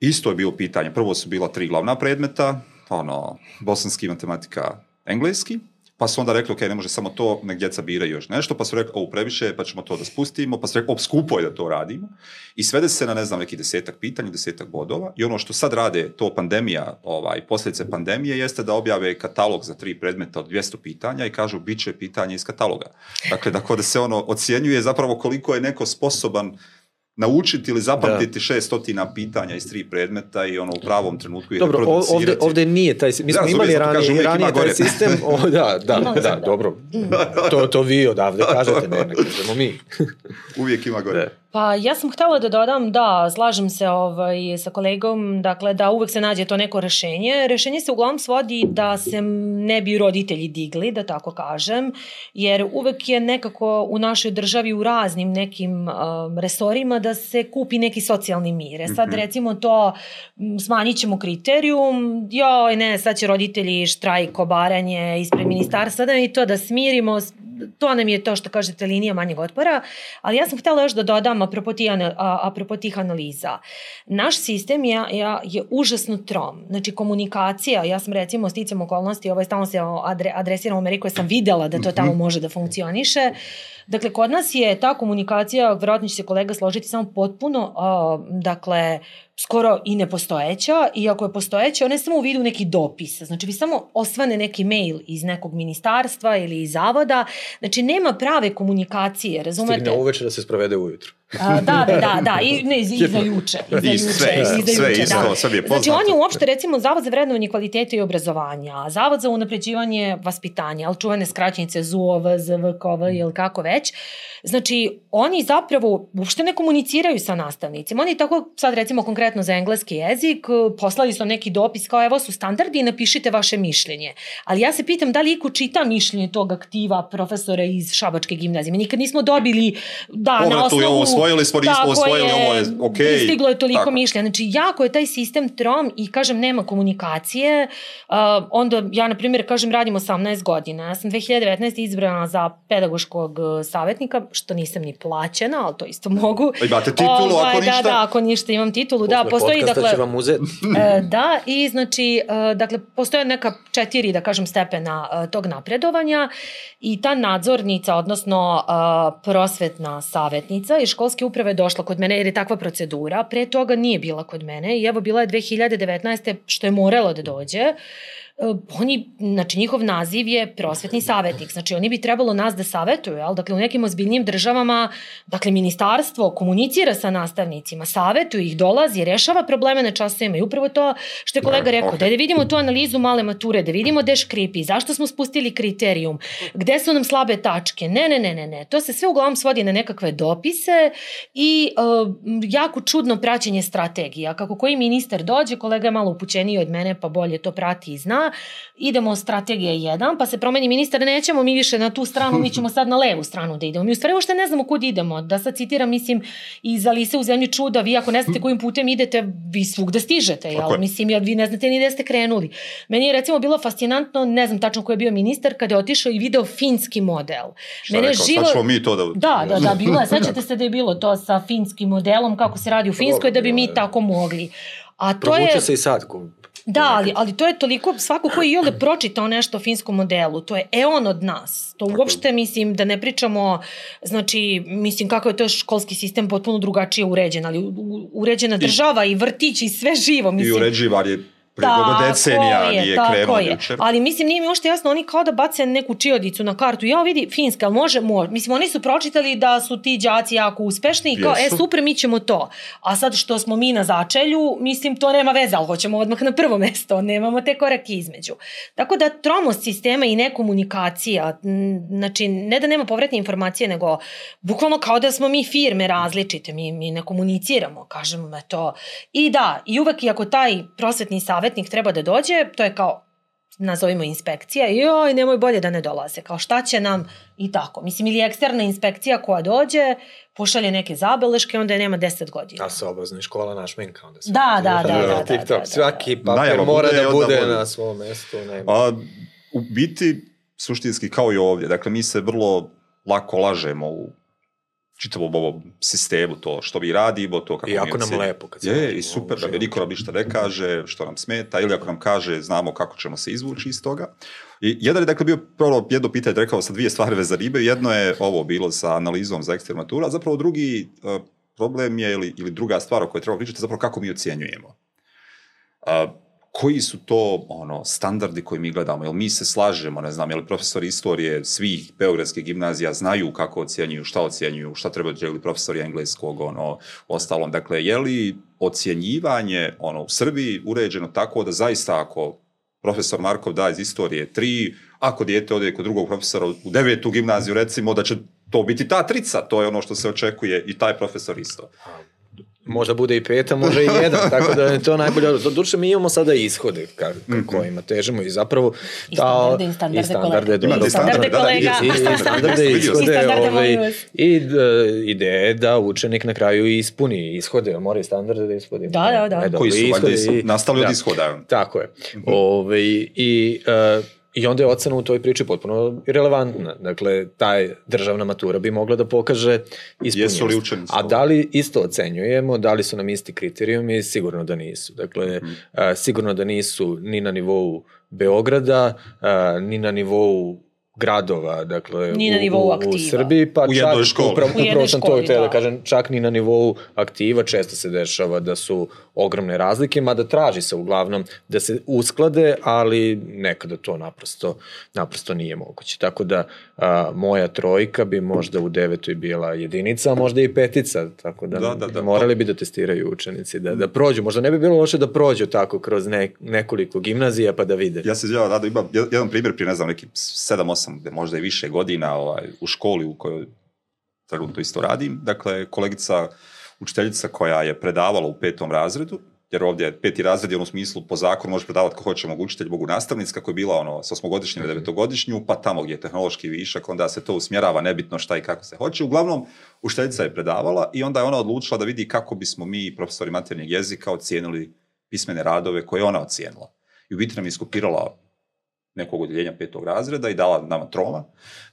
Isto je bilo pitanje, prvo su bila tri glavna predmeta, ono, bosanski matematika, engleski, Pa su onda rekli, ok, ne može samo to, nek djeca biraju još nešto, pa su rekli, ovo previše, pa ćemo to da spustimo, pa su rekli, op, skupo je da to radimo. I svede se na, ne znam, neki desetak pitanja, desetak bodova. I ono što sad rade, to pandemija, ovaj, posljedice pandemije, jeste da objave katalog za tri predmeta od 200 pitanja i kažu, bit će pitanje iz kataloga. Dakle, da da se ono ocjenjuje zapravo koliko je neko sposoban naučiti ili zapamtiti da. šest stotina pitanja iz tri predmeta i ono u pravom trenutku je Dobro, ovde, ovde nije taj, mi smo da, imali ranije, kažem, ranije taj sistem, o, da, da, da, da, dobro, to, to vi odavde kažete, ne, ne kažemo mi. uvijek ima gore. Pa ja sam htela da dodam, da, slažem se ovaj, sa kolegom, dakle da uvek se nađe to neko rešenje. Rešenje se uglavnom svodi da se ne bi roditelji digli, da tako kažem, jer uvek je nekako u našoj državi u raznim nekim um, resorima da se kupi neki socijalni mir. E sad mhm. recimo to smanjit ćemo kriterijum, joj ne, sad će roditelji štrajk, obaranje ispred ministarstva, da i to da smirimo, to nam je to što kažete linija manjeg otpora, ali ja sam htela još da dodam apropo, tih, apropo tih analiza. Naš sistem je, je, je užasno trom. Znači komunikacija, ja sam recimo sticam okolnosti, ovaj stalno se adre, adresiram u Ameriku, sam videla da to tamo mhm. može da funkcioniše. Dakle, kod nas je ta komunikacija, verovatno će se kolega složiti, samo potpuno, uh, dakle, skoro i nepostojeća i ako je postojeća, ona je samo u vidu neki dopis. Znači vi samo osvane neki mail iz nekog ministarstva ili iz zavoda, znači nema prave komunikacije, razumete? Stigne uveče da se sprovede ujutru. Da, da, da, da, i, ne, i za juče. I za juče, sve, sve juče, isto, da. sve je poznato. Znači, on je uopšte, recimo, Zavod za vrednovanje kvaliteta i obrazovanja, Zavod za unapređivanje vaspitanja, ali čuvene skraćenice ZUOV, ZVKV ili kako već, znači, oni zapravo uopšte ne komuniciraju sa nastavnicima. Oni tako, sad recimo konkretno za engleski jezik, poslali su neki dopis kao evo su standardi i napišite vaše mišljenje. Ali ja se pitam da li iko čita mišljenje tog aktiva profesora iz Šabačke gimnazije. Mi nikad nismo dobili da, na osnovu usvojili smo, nismo usvojili, ovo je okej. Okay. Stiglo je toliko tako. mišljenja. Znači, jako je taj sistem trom i, kažem, nema komunikacije. Uh, onda, ja, na primjer, kažem, radim 18 godina. Ja sam 2019. izbrana za pedagoškog uh, savjetnika, što nisam ni plaćena, ali to isto mogu. Imate titulu, ovaj, ako ništa? Da, da, ako ništa imam titulu. Posle da, postoji, dakle... će vam uzeti. uh, da, i znači, uh, dakle, postoje neka četiri, da kažem, stepena uh, tog napredovanja i ta nadzornica, odnosno uh, prosvetna savjetnica i škola školske uprave došla kod mene jer je takva procedura. Pre toga nije bila kod mene i evo bila je 2019. što je moralo da dođe. Eh, oni, znači njihov naziv je prosvetni savetnik, znači oni bi trebalo nas da savetuju, ali dakle u nekim ozbiljnijim državama, dakle ministarstvo komunicira sa nastavnicima, savetuje ih, dolazi, rešava probleme na časovima i upravo to što je kolega da, rekao, okay. da, da vidimo tu analizu male mature, da vidimo gde škripi, zašto smo spustili kriterijum, gde su nam slabe tačke, ne, ne, ne, ne, ne, to se sve uglavnom svodi na nekakve dopise i uh, jako čudno praćenje strategija, kako koji ministar dođe, kolega je malo upućeniji od mene pa bolje to prati i zna, idemo strategije 1, pa se promeni ministar, nećemo mi više na tu stranu, mi ćemo sad na levu stranu da idemo. Mi u stvari uopšte ne znamo kud idemo. Da sad citiram, mislim, iz Alise u zemlji čuda, vi ako ne znate kojim putem idete, vi svugde stižete, jel? Mislim, jer vi ne znate ni gde ste krenuli. Meni je recimo bilo fascinantno, ne znam tačno ko je bio ministar, kada je otišao i video finski model. Šta Mene rekao, živo... sad ćemo mi to da... Da, da, da, bilo je. Sećate se da je bilo to sa finskim modelom, kako se radi u Finskoj, da bi mi tako mogli. A to Provuče je... se i sad, Da, ali, ali to je toliko, svako ko je jole pročitao nešto o finskom modelu, to je eon od nas. To uopšte, mislim, da ne pričamo, znači, mislim, kako je to školski sistem potpuno drugačije uređen, ali uređena država i vrtić i sve živo, mislim. I uređivar je Mnogo decenija je, nije je. jučer. Ali mislim, nije mi uopšte jasno, oni kao da bace neku čiodicu na kartu. Ja vidi, Finska, može, može. Mislim, oni su pročitali da su ti đaci jako uspešni i kao, Jesu. e, super, mi ćemo to. A sad što smo mi na začelju, mislim, to nema veze, ali hoćemo odmah na prvo mesto, nemamo te korake između. Tako da tromost sistema i nekomunikacija, znači, ne da nema povratne informacije, nego bukvalno kao da smo mi firme različite, mi, mi ne komuniciramo, kažemo to. I da, i uvek i ako taj prosvetni savjetnik treba da dođe, to je kao nazovimo inspekcija, i joj, nemoj bolje da ne dolaze, kao šta će nam i tako. Mislim, ili eksterna inspekcija koja dođe, pošalje neke zabeleške, onda je nema 10 godina. A se obrazna škola na šminka onda se. Da, da, da, da, da, TikTok, da, da. svaki papir Najava mora bude, da bude. na svom mestu. Nema. A, u biti, suštinski kao i ovdje, dakle mi se vrlo lako lažemo u čitavom ovom sistemu, to što mi radimo, to kako I jako nam lepo kad se Je, i super, da niko nam ništa ne kaže, što nam smeta, ili ako nam kaže, znamo kako ćemo se izvući iz toga. I jedan je dakle bio prvo jedno pitanje, rekao sam dvije stvari veze ribe, jedno je ovo bilo sa analizom za eksternu maturu, a zapravo drugi uh, problem je, ili, ili druga stvar o kojoj treba pričati, zapravo kako mi ocjenjujemo. Uh, koji su to ono standardi koji mi gledamo? Jel mi se slažemo, ne znam, jel profesori istorije svih beogradskih gimnazija znaju kako ocjenjuju, šta ocjenjuju, šta treba ili profesori engleskog, ono, ostalom. Dakle, je li ocjenjivanje ono, u Srbiji uređeno tako da zaista ako profesor Markov da iz istorije tri, ako dijete ode kod drugog profesora u devetu gimnaziju, recimo da će to biti ta trica, to je ono što se očekuje i taj profesor isto. Možda bude i peta, može i jedan, tako da je to najbolje. Doduše, mi imamo sada ishode ka, ka kojima težimo i zapravo... I standarde, i standarde standarde, kolega. I standarde kolega. I, i standarde, sam. ishode, I standarde, ovaj, i e, ideje da učenik na kraju ispuni ishode, mora i standarde da ispuni. Da, da, da. E, Koji su ishode is- nastali od da. ishoda. Tako je. Ove, i, uh, I onda je ocena u toj priči potpuno irelevantna. Dakle, taj državna matura bi mogla da pokaže ispunjenost. Jesu li učenici A da li isto ocenjujemo, da li su nam isti kriterijumi? Sigurno da nisu. Dakle, Mhm. a, sigurno da nisu ni na nivou Beograda, a, ni na nivou gradova, dakle, Ni na u- nivou u, u. Srbiji, pa U čak, školi. upravo, U upravo sam to htio da da. kažem, čak ni na nivou aktiva često se dešava da su ogromne razlike, mada traži se uglavnom da se usklade, ali nekada to naprosto, naprosto nije moguće. Tako da a, moja trojka bi možda u devetoj bila jedinica, a možda i petica, tako da, Da, da, da. morali bi da testiraju učenici, da, da prođu. Možda ne bi bilo loše da prođu tako kroz ne, nekoliko gimnazija pa da vide. Ja se izvjela, Rado, imam jed- jedan primjer prije, ne znam, neki 7-8, možda i više godina ovaj, u školi u kojoj trenutno isto radim. Dakle, kolegica, učiteljica koja je predavala u petom razredu, jer ovdje je peti razred je u smislu po zakonu može predavati ko hoće, mogu učitelj, mogu nastavnic, kako je bila ono s osmogodišnje na devetogodišnju, pa tamo gdje je tehnološki višak, onda se to usmjerava nebitno šta i kako se hoće. Uglavnom, učiteljica je predavala i onda je ona odlučila da vidi kako bismo mi, profesori maternjeg jezika, ocijenili pismene radove koje je ona ocijenila. I u biti nam je iskopirala nekog odjeljenja petog razreda i dala nama troma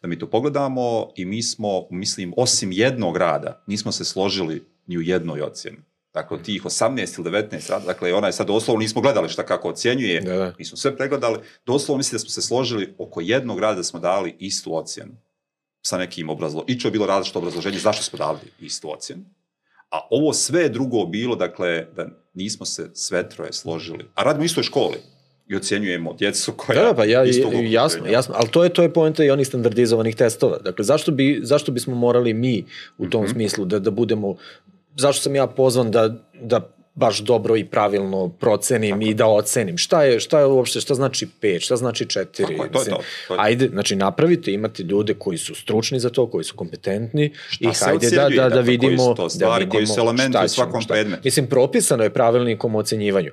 da mi to pogledamo i mi smo, mislim, osim jednog rada, nismo se složili ni u jednoj ocjeni. Dakle, od tih 18 ili 19 rada, dakle, ona je sad doslovno, nismo gledali šta kako ocjenjuje, Da, da. mi smo sve pregledali, doslovno mislim da smo se složili oko jednog rada da smo dali istu ocjenu sa nekim obrazlo. I čo je bilo različito obrazloženje zašto smo dali istu ocjenu. A ovo sve drugo bilo, dakle, da nismo se sve troje složili. A radimo istoj školi i ocjenjujemo djecu koja... Da, da, pa ja, jasno, jasno, ali to je, to je poenta i onih standardizovanih testova. Dakle, zašto, bi, zašto bismo morali mi u tom smislu da, da budemo, zašto sam ja pozvan da, da baš dobro i pravilno procenim i da ocenim. Šta je, šta je uopšte, šta znači 5, šta znači 4? Tako je, to je to, to je to. Ajde, znači napravite, imate ljude koji su stručni za to, koji su kompetentni Šta i hajde da, da, da dakle, koji vidimo... stvari, da koji vidimo su elementi šta u svakom šta- predmetu. Mislim, propisano je pravilnikom o ocenjivanju.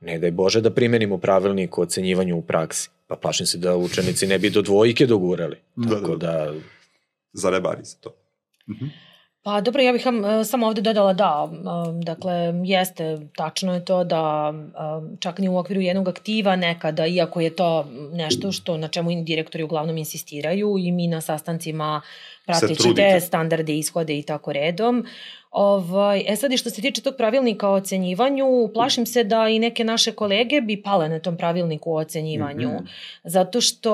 Ne daj Bože da primenimo pravilnik o ocenjivanju u praksi. Pa plašim se da učenici ne bi do dvojke dogurali. Da, Tako da, da, Zarebari se to. Pa dobro, ja bih vam e, samo ovde dodala da, e, dakle, jeste, tačno je to da e, čak ni u okviru jednog aktiva nekada, iako je to nešto što na čemu direktori uglavnom insistiraju i mi na sastancima prateći te standarde, ishode i tako redom. Ovaj, e sad i što se tiče tog pravilnika o ocenjivanju, plašim se da i neke naše kolege bi pale na tom pravilniku o ocenjivanju. Mhm. Zato što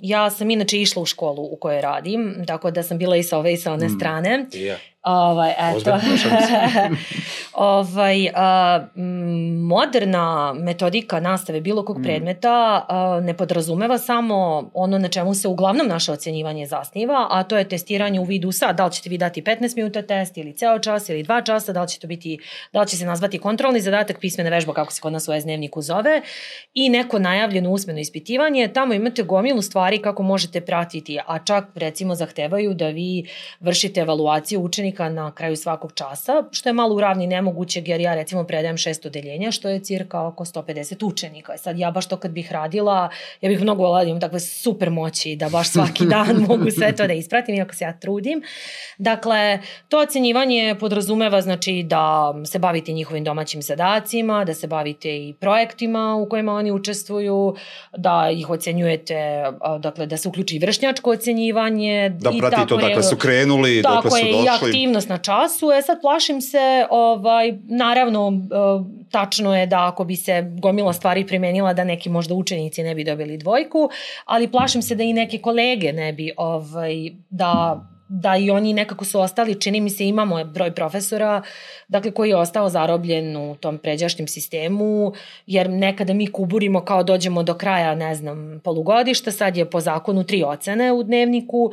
ja sam inače išla u školu u kojoj radim, tako da sam bila i sa ove i sa one Mm. strane. ja. Ovaj, eto. Ovaj, a, moderna metodika nastave bilo kog predmeta a, ne podrazumeva samo ono na čemu se uglavnom naše ocjenjivanje zasniva, a to je testiranje u vidu sad, da li ćete vi dati 15 minuta test ili ceo čas ili dva časa, da li će to biti, da li će se nazvati kontrolni zadatak, pismena vežba, kako se kod nas u dnevniku zove, i neko najavljeno usmeno ispitivanje, tamo imate gomilu stvari kako možete pratiti, a čak recimo zahtevaju da vi vršite evaluaciju učenika na kraju svakog časa, što je malo u ravni nemogućeg, jer ja recimo predajem šest odeljenja, što je cirka oko 150 učenika. E Sad ja baš to kad bih radila, ja bih mnogo volila da imam takve super moći da baš svaki dan mogu sve to da ispratim, iako se ja trudim. Dakle, to ocenjivanje podrazumeva znači da se bavite njihovim domaćim zadacima, da se bavite i projektima u kojima oni učestvuju, da ih ocenjujete, dakle da se uključi i vršnjačko ocenjivanje. Da i prati to, tako je- dakle su krenuli, tako su je, i došli. Aktivnost na času. E sad plašim se, ovaj, naravno, e, tačno je da ako bi se gomila stvari primenila da neki možda učenici ne bi dobili dvojku, ali plašim se da i neke kolege ne bi, ovaj, da da i oni nekako su ostali, čini mi se imamo broj profesora, dakle koji je ostao zarobljen u tom pređašnjem sistemu, jer nekada mi kuburimo kao dođemo do kraja, ne znam, polugodišta, sad je po zakonu tri ocene u dnevniku,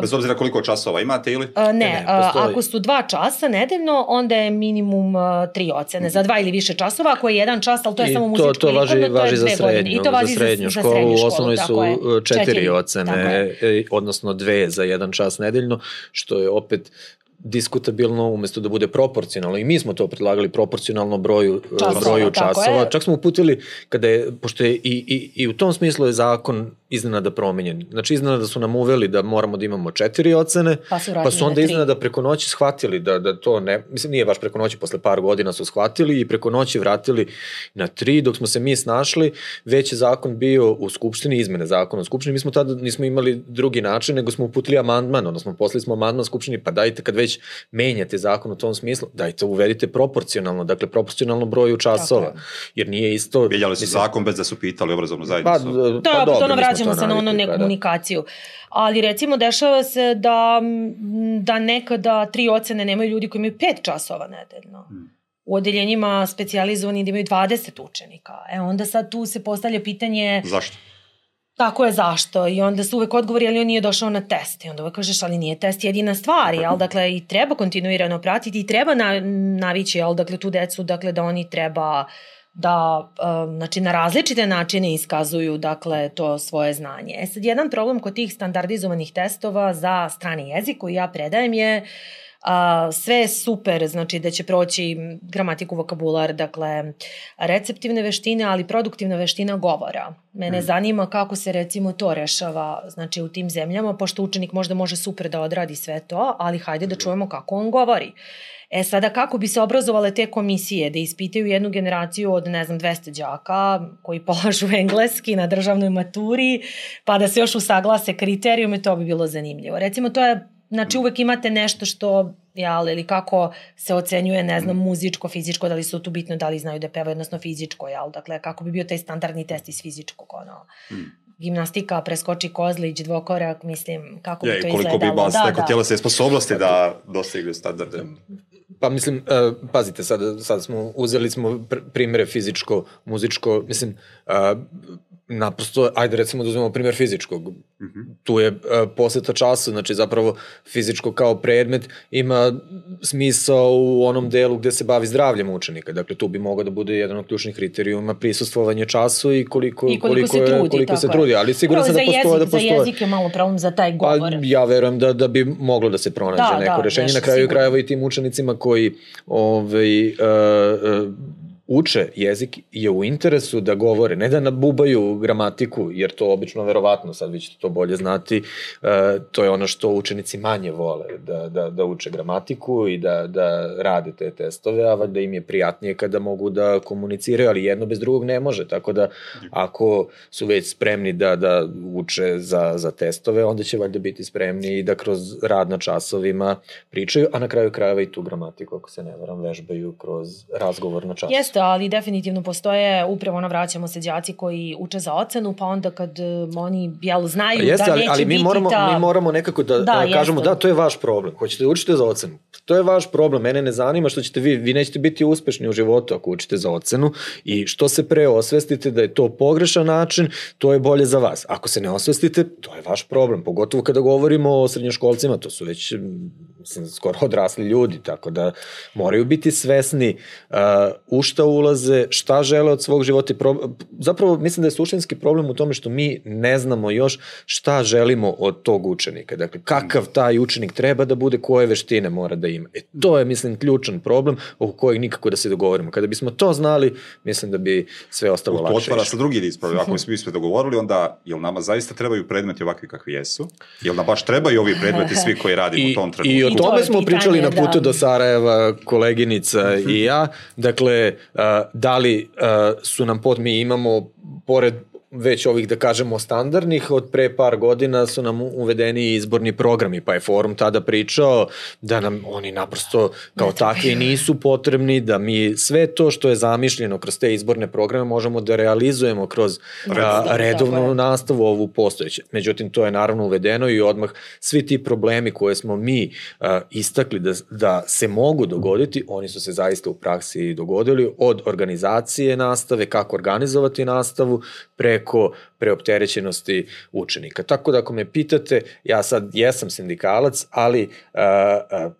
Bez obzira koliko časova imate ili? Ne, ne, postoji. ako su dva časa nedeljno, onda je minimum tri ocene za dva ili više časova, ako je jedan čas, ali to je I samo to, muzičko to ili važi, likovno, to je važi za dve godine. srednju, I to važi za srednju za školu, srednju u osnovnoj tako su e, četiri, Četiri, ocene, e, odnosno dve za jedan čas nedeljno, što je opet diskutabilno umesto da bude proporcionalno i mi smo to predlagali proporcionalno broju Časova, broju časova. čak smo uputili kada je pošto je i, i, i u tom smislu je zakon iznenada promenjen znači iznenada su nam uveli da moramo da imamo četiri ocene Pa su pa su onda iznenada preko noći shvatili da, da to ne, mislim nije baš preko noći, posle par godina su shvatili i preko noći vratili na tri, dok smo se mi snašli, već je zakon bio u Skupštini, izmene zakona u Skupštini, mi smo tada nismo imali drugi način, nego smo uputili amandman, odnosno poslali smo amandman Skupštini, pa dajte kad već menjate zakon u tom smislu, dajte uvedite proporcionalno, dakle proporcionalno broju časova, je. jer nije isto... Vidjeli su mislim, zakon bez da su pitali obrazovnu Pa, zajednicu. pa je opet dobro, vraćamo se na ono pa da. nekomunikaciju. Ali recimo dešava se da, da nekada tri ocene nemaju ljudi koji imaju pet časova nedeljno. U odeljenjima specijalizovani da imaju 20 učenika. E onda sad tu se postavlja pitanje Zašto? Tako je, zašto? I onda su uvek odgovori, ali on nije došao na test. I onda uvek kažeš, ali nije test jedina stvar, jel? Dakle, i treba kontinuirano pratiti i treba na, navići, jel? Dakle, tu decu, dakle, da oni treba da, um, znači, na različite načine iskazuju, dakle, to svoje znanje. E sad, jedan problem kod tih standardizovanih testova za strani jezik koji ja predajem je a, sve je super, znači da će proći gramatiku, vokabular, dakle receptivne veštine, ali produktivna veština govora. Mene zanima kako se recimo to rešava znači u tim zemljama, pošto učenik možda može super da odradi sve to, ali hajde da čujemo kako on govori. E sada kako bi se obrazovale te komisije da ispitaju jednu generaciju od ne znam 200 đaka koji polažu engleski na državnoj maturi pa da se još usaglase kriterijume to bi bilo zanimljivo. Recimo to je znači uvek imate nešto što jel, ili kako se ocenjuje, ne znam, muzičko, fizičko, da li su tu bitno, da li znaju da pevaju, odnosno fizičko, jel, dakle, kako bi bio taj standardni test iz fizičkog, ono, gimnastika, preskoči kozlić, dvokorak, mislim, kako bi Je, to koliko bi izgledalo. vas neko tjelesne sposobnosti da dostigli standarde. Pa mislim, uh, pazite, sad, sad smo, uzeli smo pr primere fizičko, muzičko, mislim, uh, naprosto, ajde recimo da uzmemo primjer fizičkog. Mm -hmm. Tu je uh, poseta časa, znači zapravo fizičko kao predmet ima smisao u onom delu gde se bavi zdravljem učenika. Dakle, tu bi mogao da bude jedan od ključnih kriterijuma prisustvovanje času i koliko, I koliko, se je- trudi, koliko se trudi. Ali siguran sam da postoje, da jezik, postoje. Za jezik je malo problem za taj Pa govor. ja verujem da, da bi moglo da se pronađe Da, neko da, rešenje. Na kraju sigurno. krajeva i tim učenicima koji ovaj, uh, uh, uče jezik je u interesu da govore, ne da nabubaju gramatiku, jer to obično verovatno, sad vi ćete to bolje znati, uh, to je ono što učenici manje vole, da, da, da uče gramatiku i da, da rade te testove, a valjda im je prijatnije kada mogu da komuniciraju, ali jedno bez drugog ne može, tako da ako su već spremni da, da uče za, za testove, onda će valjda biti spremni i da kroz rad na časovima pričaju, a na kraju krajeva i tu gramatiku, ako se ne varam, vežbaju kroz razgovor na času. Jeste, ali definitivno postoje, upravo ono vraćamo se đaci koji uče za ocenu, pa onda kad um, oni jel, znaju Jeste, da ali, neće ali mi biti moramo, ta... mi moramo nekako da, Da, da kažemo jeste. da, to je vaš problem. Hoćete da učite za ocenu. To je vaš problem. Mene ne zanima što ćete vi, vi nećete biti uspešni u životu ako učite za ocenu i što se pre osvestite da je to pogrešan način, to je bolje za vas. Ako se ne osvestite, to je vaš problem. Pogotovo kada govorimo o srednjoškolcima, to su već mislim, skoro odrasli ljudi, tako da moraju biti svesni uh, u šta ulaze, šta žele od svog života. Pro... Zapravo, mislim da je suštinski problem u tome što mi ne znamo još šta želimo od tog učenika. Dakle, kakav taj učenik treba da bude, koje veštine mora da ima. E, to je, mislim, ključan problem oko kojeg nikako da se dogovorimo. Kada bismo to znali, mislim da bi sve ostalo To lakše. otvara sa drugi problema. Ako smo sve dogovorili, onda jel nama zaista trebaju predmeti ovakvi kakvi jesu? Jel nam baš trebaju ovi predmeti svi koji radimo I, u tom trenutku? I o tome smo pričali na putu da. do Sarajeva, koleginica i ja. Dakle, a, da li a, su nam pod, mi imamo, pored već ovih, da kažemo, standardnih, od pre par godina su nam uvedeni izborni programi, pa je forum tada pričao da nam oni naprosto kao takvi nisu potrebni, da mi sve to što je zamišljeno kroz te izborne programe možemo da realizujemo kroz a, Redovno, redovnu nastavu ovu postojeće. Međutim, to je naravno uvedeno i odmah svi ti problemi koje smo mi uh, istakli da, da se mogu dogoditi, oni su se zaista u praksi dogodili od organizacije nastave, kako organizovati nastavu, preko preopterećenosti učenika. Tako da ako me pitate, ja sad jesam sindikalac, ali uh, uh,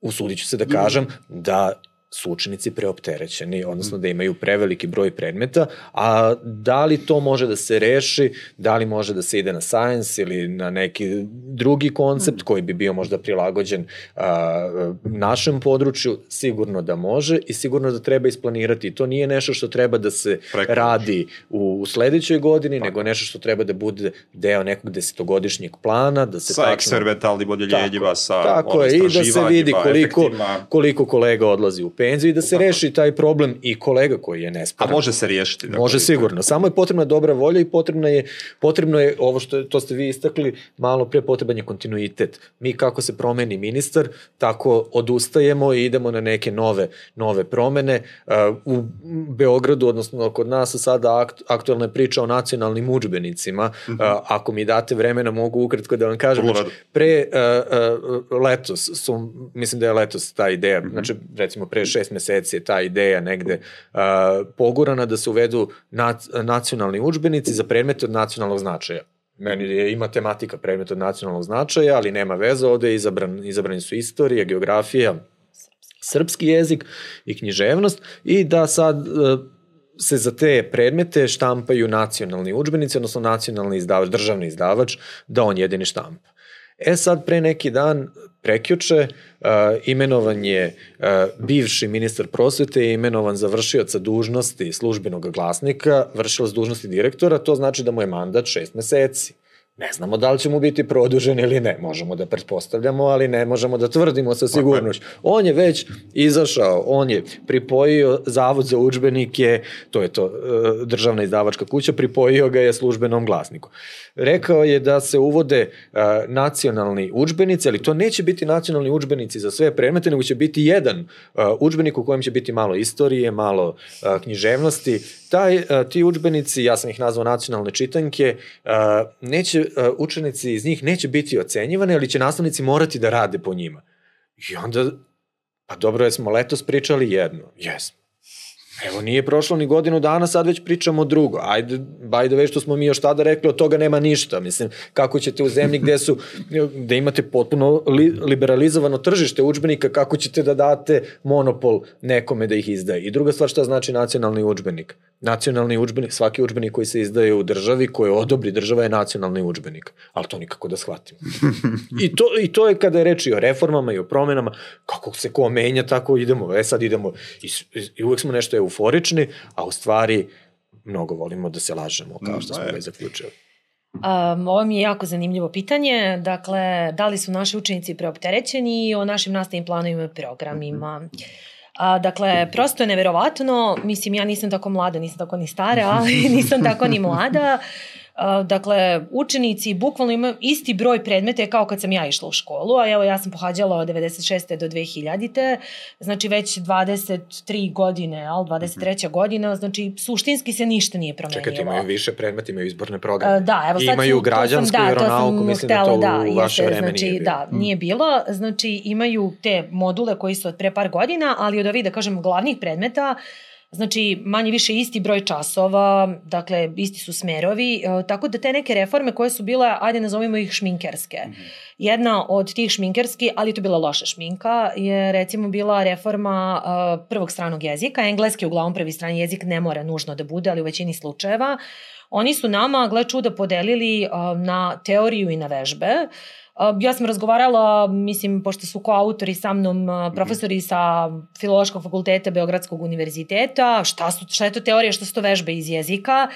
usudit ću se da kažem da su učenici preopterećeni, odnosno da imaju preveliki broj predmeta, a da li to može da se reši, da li može da se ide na science ili na neki drugi koncept koji bi bio možda prilagođen a, našem području, sigurno da može i sigurno da treba isplanirati. To nije nešto što treba da se Preko radi u, u sledećoj godini, nego nešto što treba da bude deo nekog desetogodišnjeg plana, da se sa tačno- eksperimentalnim odeljenjima, sa tako je, i da se vidi koliko, koliko kolega odlazi u penziju i da se reši taj problem i kolega koji je A nesporan. može se riješiti. dakle, Može sigurno. Samo je potrebna dobra volja i potrebna je, potrebno je ovo što to ste vi istakli, malo pre potreban je kontinuitet. Mi kako se promeni ministar, tako odustajemo i idemo na neke nove, nove promene. Uh, u Beogradu, odnosno kod nas su sada akt, aktualna je priča o nacionalnim udžbenicima. Uh, ako mi date vremena, mogu ukratko da vam kažem. Znači, pre uh, letos su, mislim da je letos ta ideja, mm -hmm. znači recimo pre šest meseci je ta ideja negde uh, pogurana da se uvedu nac, nacionalni udžbenici za predmete od nacionalnog značaja. Meni je i matematika predmet od nacionalnog značaja, ali nema veze, ovde je izabran, izabrani su istorija, geografija, srpski jezik i književnost i da sad uh, se za te predmete štampaju nacionalni udžbenici, odnosno nacionalni izdavač, državni izdavač, da on jedini štampa. E sad, pre neki dan, prekjuče, uh, imenovan je uh, bivši ministar prosvete i imenovan za vršioca dužnosti službenog glasnika, vršilac dužnosti direktora, to znači da mu je mandat šest meseci. Ne znamo da li će mu biti produžen ili ne. Možemo da pretpostavljamo, ali ne možemo da tvrdimo sa sigurnošću. On je već izašao, on je pripojio Zavod za učbenike, to je to e, državna izdavačka kuća, pripojio ga je službenom glasniku. Rekao je da se uvode e, nacionalni učbenici, ali to neće biti nacionalni učbenici za sve predmete, nego će biti jedan e, učbenik u kojem će biti malo istorije, malo e, književnosti. Taj, ti učbenici, ja sam ih nazvao nacionalne čitanke, neće, učenici iz njih neće biti ocenjivani, ali će nastavnici morati da rade po njima. I onda, pa dobro, jesmo letos pričali jedno. Jesmo. Evo, nije prošlo ni godinu dana, sad već pričamo drugo. Ajde, by the way, što smo mi još tada rekli, od toga nema ništa. Mislim, kako ćete u zemlji gde su, gde imate potpuno li, liberalizovano tržište učbenika, kako ćete da date monopol nekome da ih izdaje. I druga stvar, šta znači nacionalni učbenik? Nacionalni učbenik, svaki učbenik koji se izdaje u državi, koji odobri država je nacionalni učbenik. Ali to nikako da shvatimo. I to, I to je kada je reč i o reformama i o promenama, kako se ko menja, tako idemo. E sad idemo, i, i uvek smo nešto euforični, a u stvari mnogo volimo da se lažemo, kao što Mm, smo je. već zaključili. Um, ovo mi je jako zanimljivo pitanje. Dakle, da li su naši učenici preopterećeni i o našim nastavnim planovima i programima? A, dakle, prosto je neverovatno, mislim, ja nisam tako mlada, nisam tako ni stara, ali nisam tako ni mlada. Dakle, učenici bukvalno imaju isti broj predmeta kao kad sam ja išla u školu, a evo ja sam pohađala od 96. do 2000. Znači već 23 godine, al 23. godina, znači suštinski se ništa nije promenilo. Čekajte, imaju više predmeta, imaju izborne programe. Da, evo sad imaju su, građansku sam, da, vjeronauku, mislim da to da, u vaše jeste, vreme znači, nije bilo. Da, nije bilo. Znači imaju te module koji su od pre par godina, ali od ovih, da kažem, glavnih predmeta, Znači, manje više isti broj časova, dakle, isti su smerovi, e, tako da te neke reforme koje su bile, ajde nazovimo ih šminkerske. Mm -hmm. Jedna od tih šminkerski, ali to bila loša šminka, je recimo bila reforma uh, prvog stranog jezika. Engleski uglavnom prvi strani jezik ne mora nužno da bude, ali u većini slučajeva. Oni su nama, gle čuda, podelili uh, na teoriju i na vežbe. Uh, ja sam razgovarala, mislim, pošto su koautori sa mnom uh, profesori sa Filološkog fakulteta Beogradskog univerziteta, šta, su, šta je to teorija, šta su to vežbe iz jezika.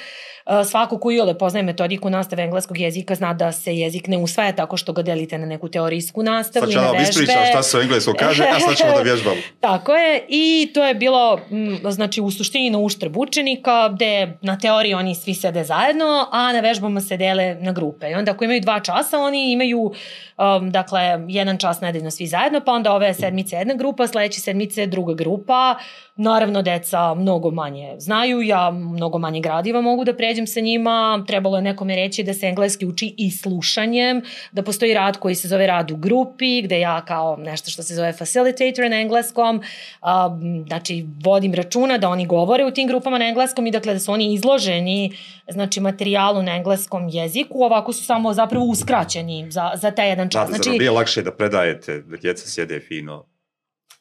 Uh, svako ko iole poznaje metodiku nastave engleskog jezika zna da se jezik ne usvaja tako što ga delite na neku teorijsku nastavu i na vežbe. Sad ću ispričam šta se u engleskom kaže, a sad ćemo da vježbamo. tako je, i to je bilo, m, znači, u suštini na uštrb učenika, gde na teoriji oni svi sede zajedno, a na vežbama se dele na grupe. I onda ako imaju dva časa, oni imaju um, dakle, jedan čas nedeljno svi zajedno, pa onda ove sedmice jedna grupa, sledeće sedmice druga grupa. Naravno, deca mnogo manje znaju, ja mnogo manje gradiva mogu da pređem sa njima. Trebalo je nekome reći da se engleski uči i slušanjem, da postoji rad koji se zove rad u grupi, gde ja kao nešto što se zove facilitator na engleskom, um, znači vodim računa da oni govore u tim grupama na engleskom i dakle da su oni izloženi znači materijalu na engleskom jeziku, ovako su samo zapravo uskraćeni za, za taj jedan čas. Da, znači, zar nije lakše da predajete, da djeca sjede fino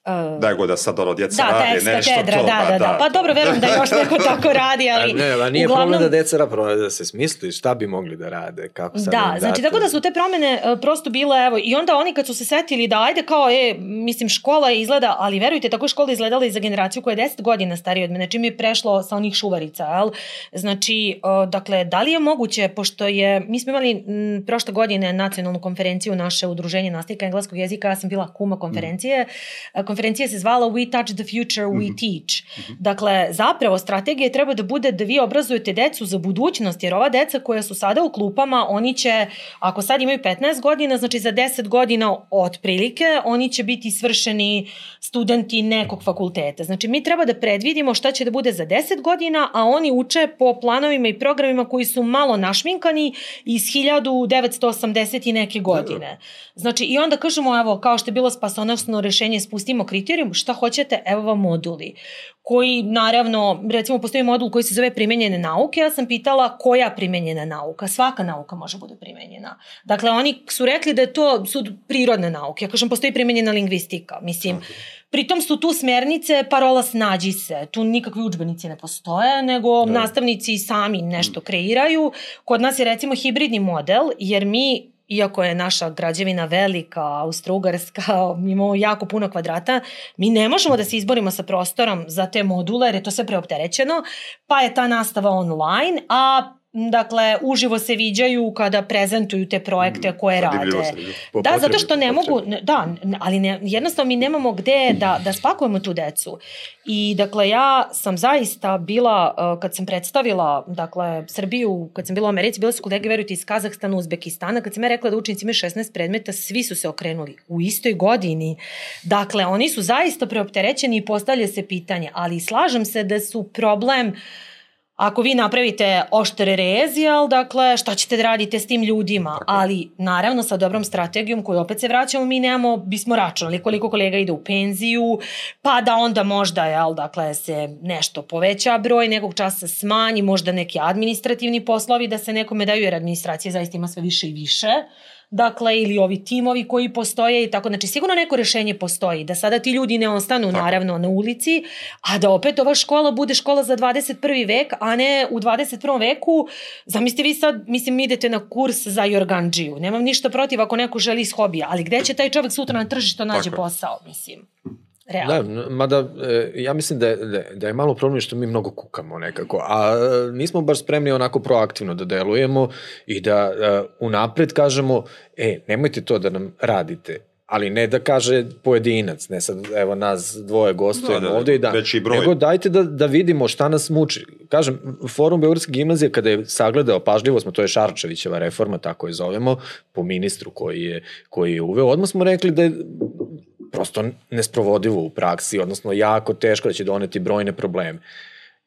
Uh, da je god da sad ono djeca da, radi teksta, nešto tedra, to, da, da, da, pa dobro, verujem da još neko tako radi, ali... A ne, a nije uglavnom... problem da deca radi, da se smisli šta bi mogli da rade, kako sad Da, znači tako da su te promene uh, prosto bile, evo, i onda oni kad su se setili da ajde kao, e, mislim, škola je izgleda, ali verujte, tako je škola izgledala i za generaciju koja je 10 godina starija od mene, čim je prešlo sa onih šuvarica, jel? Znači, uh, dakle, da li je moguće, pošto je, mi smo imali m, prošle godine nacionalnu konferenciju naše udruženje nastavnika engleskog jezika, ja sam bila kuma konferencije, mm. Konferencija se zvala We Touch the Future, We mm -hmm. Teach. Mm -hmm. Dakle, zapravo strategija treba da bude da vi obrazujete decu za budućnost, jer ova deca koja su sada u klupama, oni će, ako sad imaju 15 godina, znači za 10 godina otprilike, oni će biti svršeni studenti nekog fakulteta. Znači, mi treba da predvidimo šta će da bude za 10 godina, a oni uče po planovima i programima koji su malo našminkani iz 1980 i neke godine. Znači, i onda kažemo, evo, kao što je bilo spasonosno rešenje, spustimo kriterijum, šta hoćete, evo vam moduli koji naravno, recimo postoji modul koji se zove primenjene nauke, ja sam pitala koja primenjena nauka, svaka nauka može bude primenjena. Dakle, oni su rekli da je to su prirodne nauke, ja kažem postoji primenjena lingvistika, mislim, Pritom su tu smernice parola snađi se, tu nikakvi učbenici ne postoje, nego da. nastavnici sami nešto kreiraju. Kod nas je recimo hibridni model, jer mi iako je naša građevina velika, austrougarska, imamo jako puno kvadrata, mi ne možemo da se izborimo sa prostorom za te module jer je to sve preopterećeno, pa je ta nastava online, a dakle, uživo se viđaju kada prezentuju te projekte mm, koje rade. Po da, zato što ne mogu, da, ali ne, jednostavno mi nemamo gde da, da spakujemo tu decu. I dakle, ja sam zaista bila, uh, kad sam predstavila, dakle, Srbiju, kad sam bila u Americi, bila su kolege, verujte, iz Kazahstana, Uzbekistana, kad sam ja rekla da učenici imaju 16 predmeta, svi su se okrenuli u istoj godini. Dakle, oni su zaista preopterećeni i postavlja se pitanje, ali slažem se da su problem uh, Ako vi napravite oštre rez, jel, dakle, šta ćete da radite s tim ljudima? Tako. Ali, naravno, sa dobrom strategijom koju opet se vraćamo, mi nemamo, bismo računali koliko kolega ide u penziju, pa da onda možda, jel, dakle, se nešto poveća broj, nekog časa smanji, možda neki administrativni poslovi da se nekome daju, jer administracija zaista ima sve više i više dakle, ili ovi timovi koji postoje i tako. Znači, sigurno neko rešenje postoji, da sada ti ljudi ne ostanu, tako. naravno, na ulici, a da opet ova škola bude škola za 21. vek, a ne u 21. veku, zamislite vi sad, mislim, idete na kurs za Jorganđiju. Nemam ništa protiv ako neko želi iz hobija, ali gde će taj čovek sutra na tržištu nađe tako. posao, mislim. Realno. Da, mada e, ja mislim da je, da, da je malo problem što mi mnogo kukamo nekako, a e, nismo baš spremni onako proaktivno da delujemo i da uh, unapred kažemo, e, nemojte to da nam radite, ali ne da kaže pojedinac, ne sad, evo nas dvoje gostujemo Da, da, ovde i da, veći broj. nego dajte da, da vidimo šta nas muči. Kažem, Forum Beogradske gimnazije kada je sagledao, pažljivo smo, to je Šarčevićeva reforma, tako je zovemo, po ministru koji je, koji je uveo, odmah smo rekli da je prosto nesprovodivo u praksi, odnosno jako teško da će doneti brojne probleme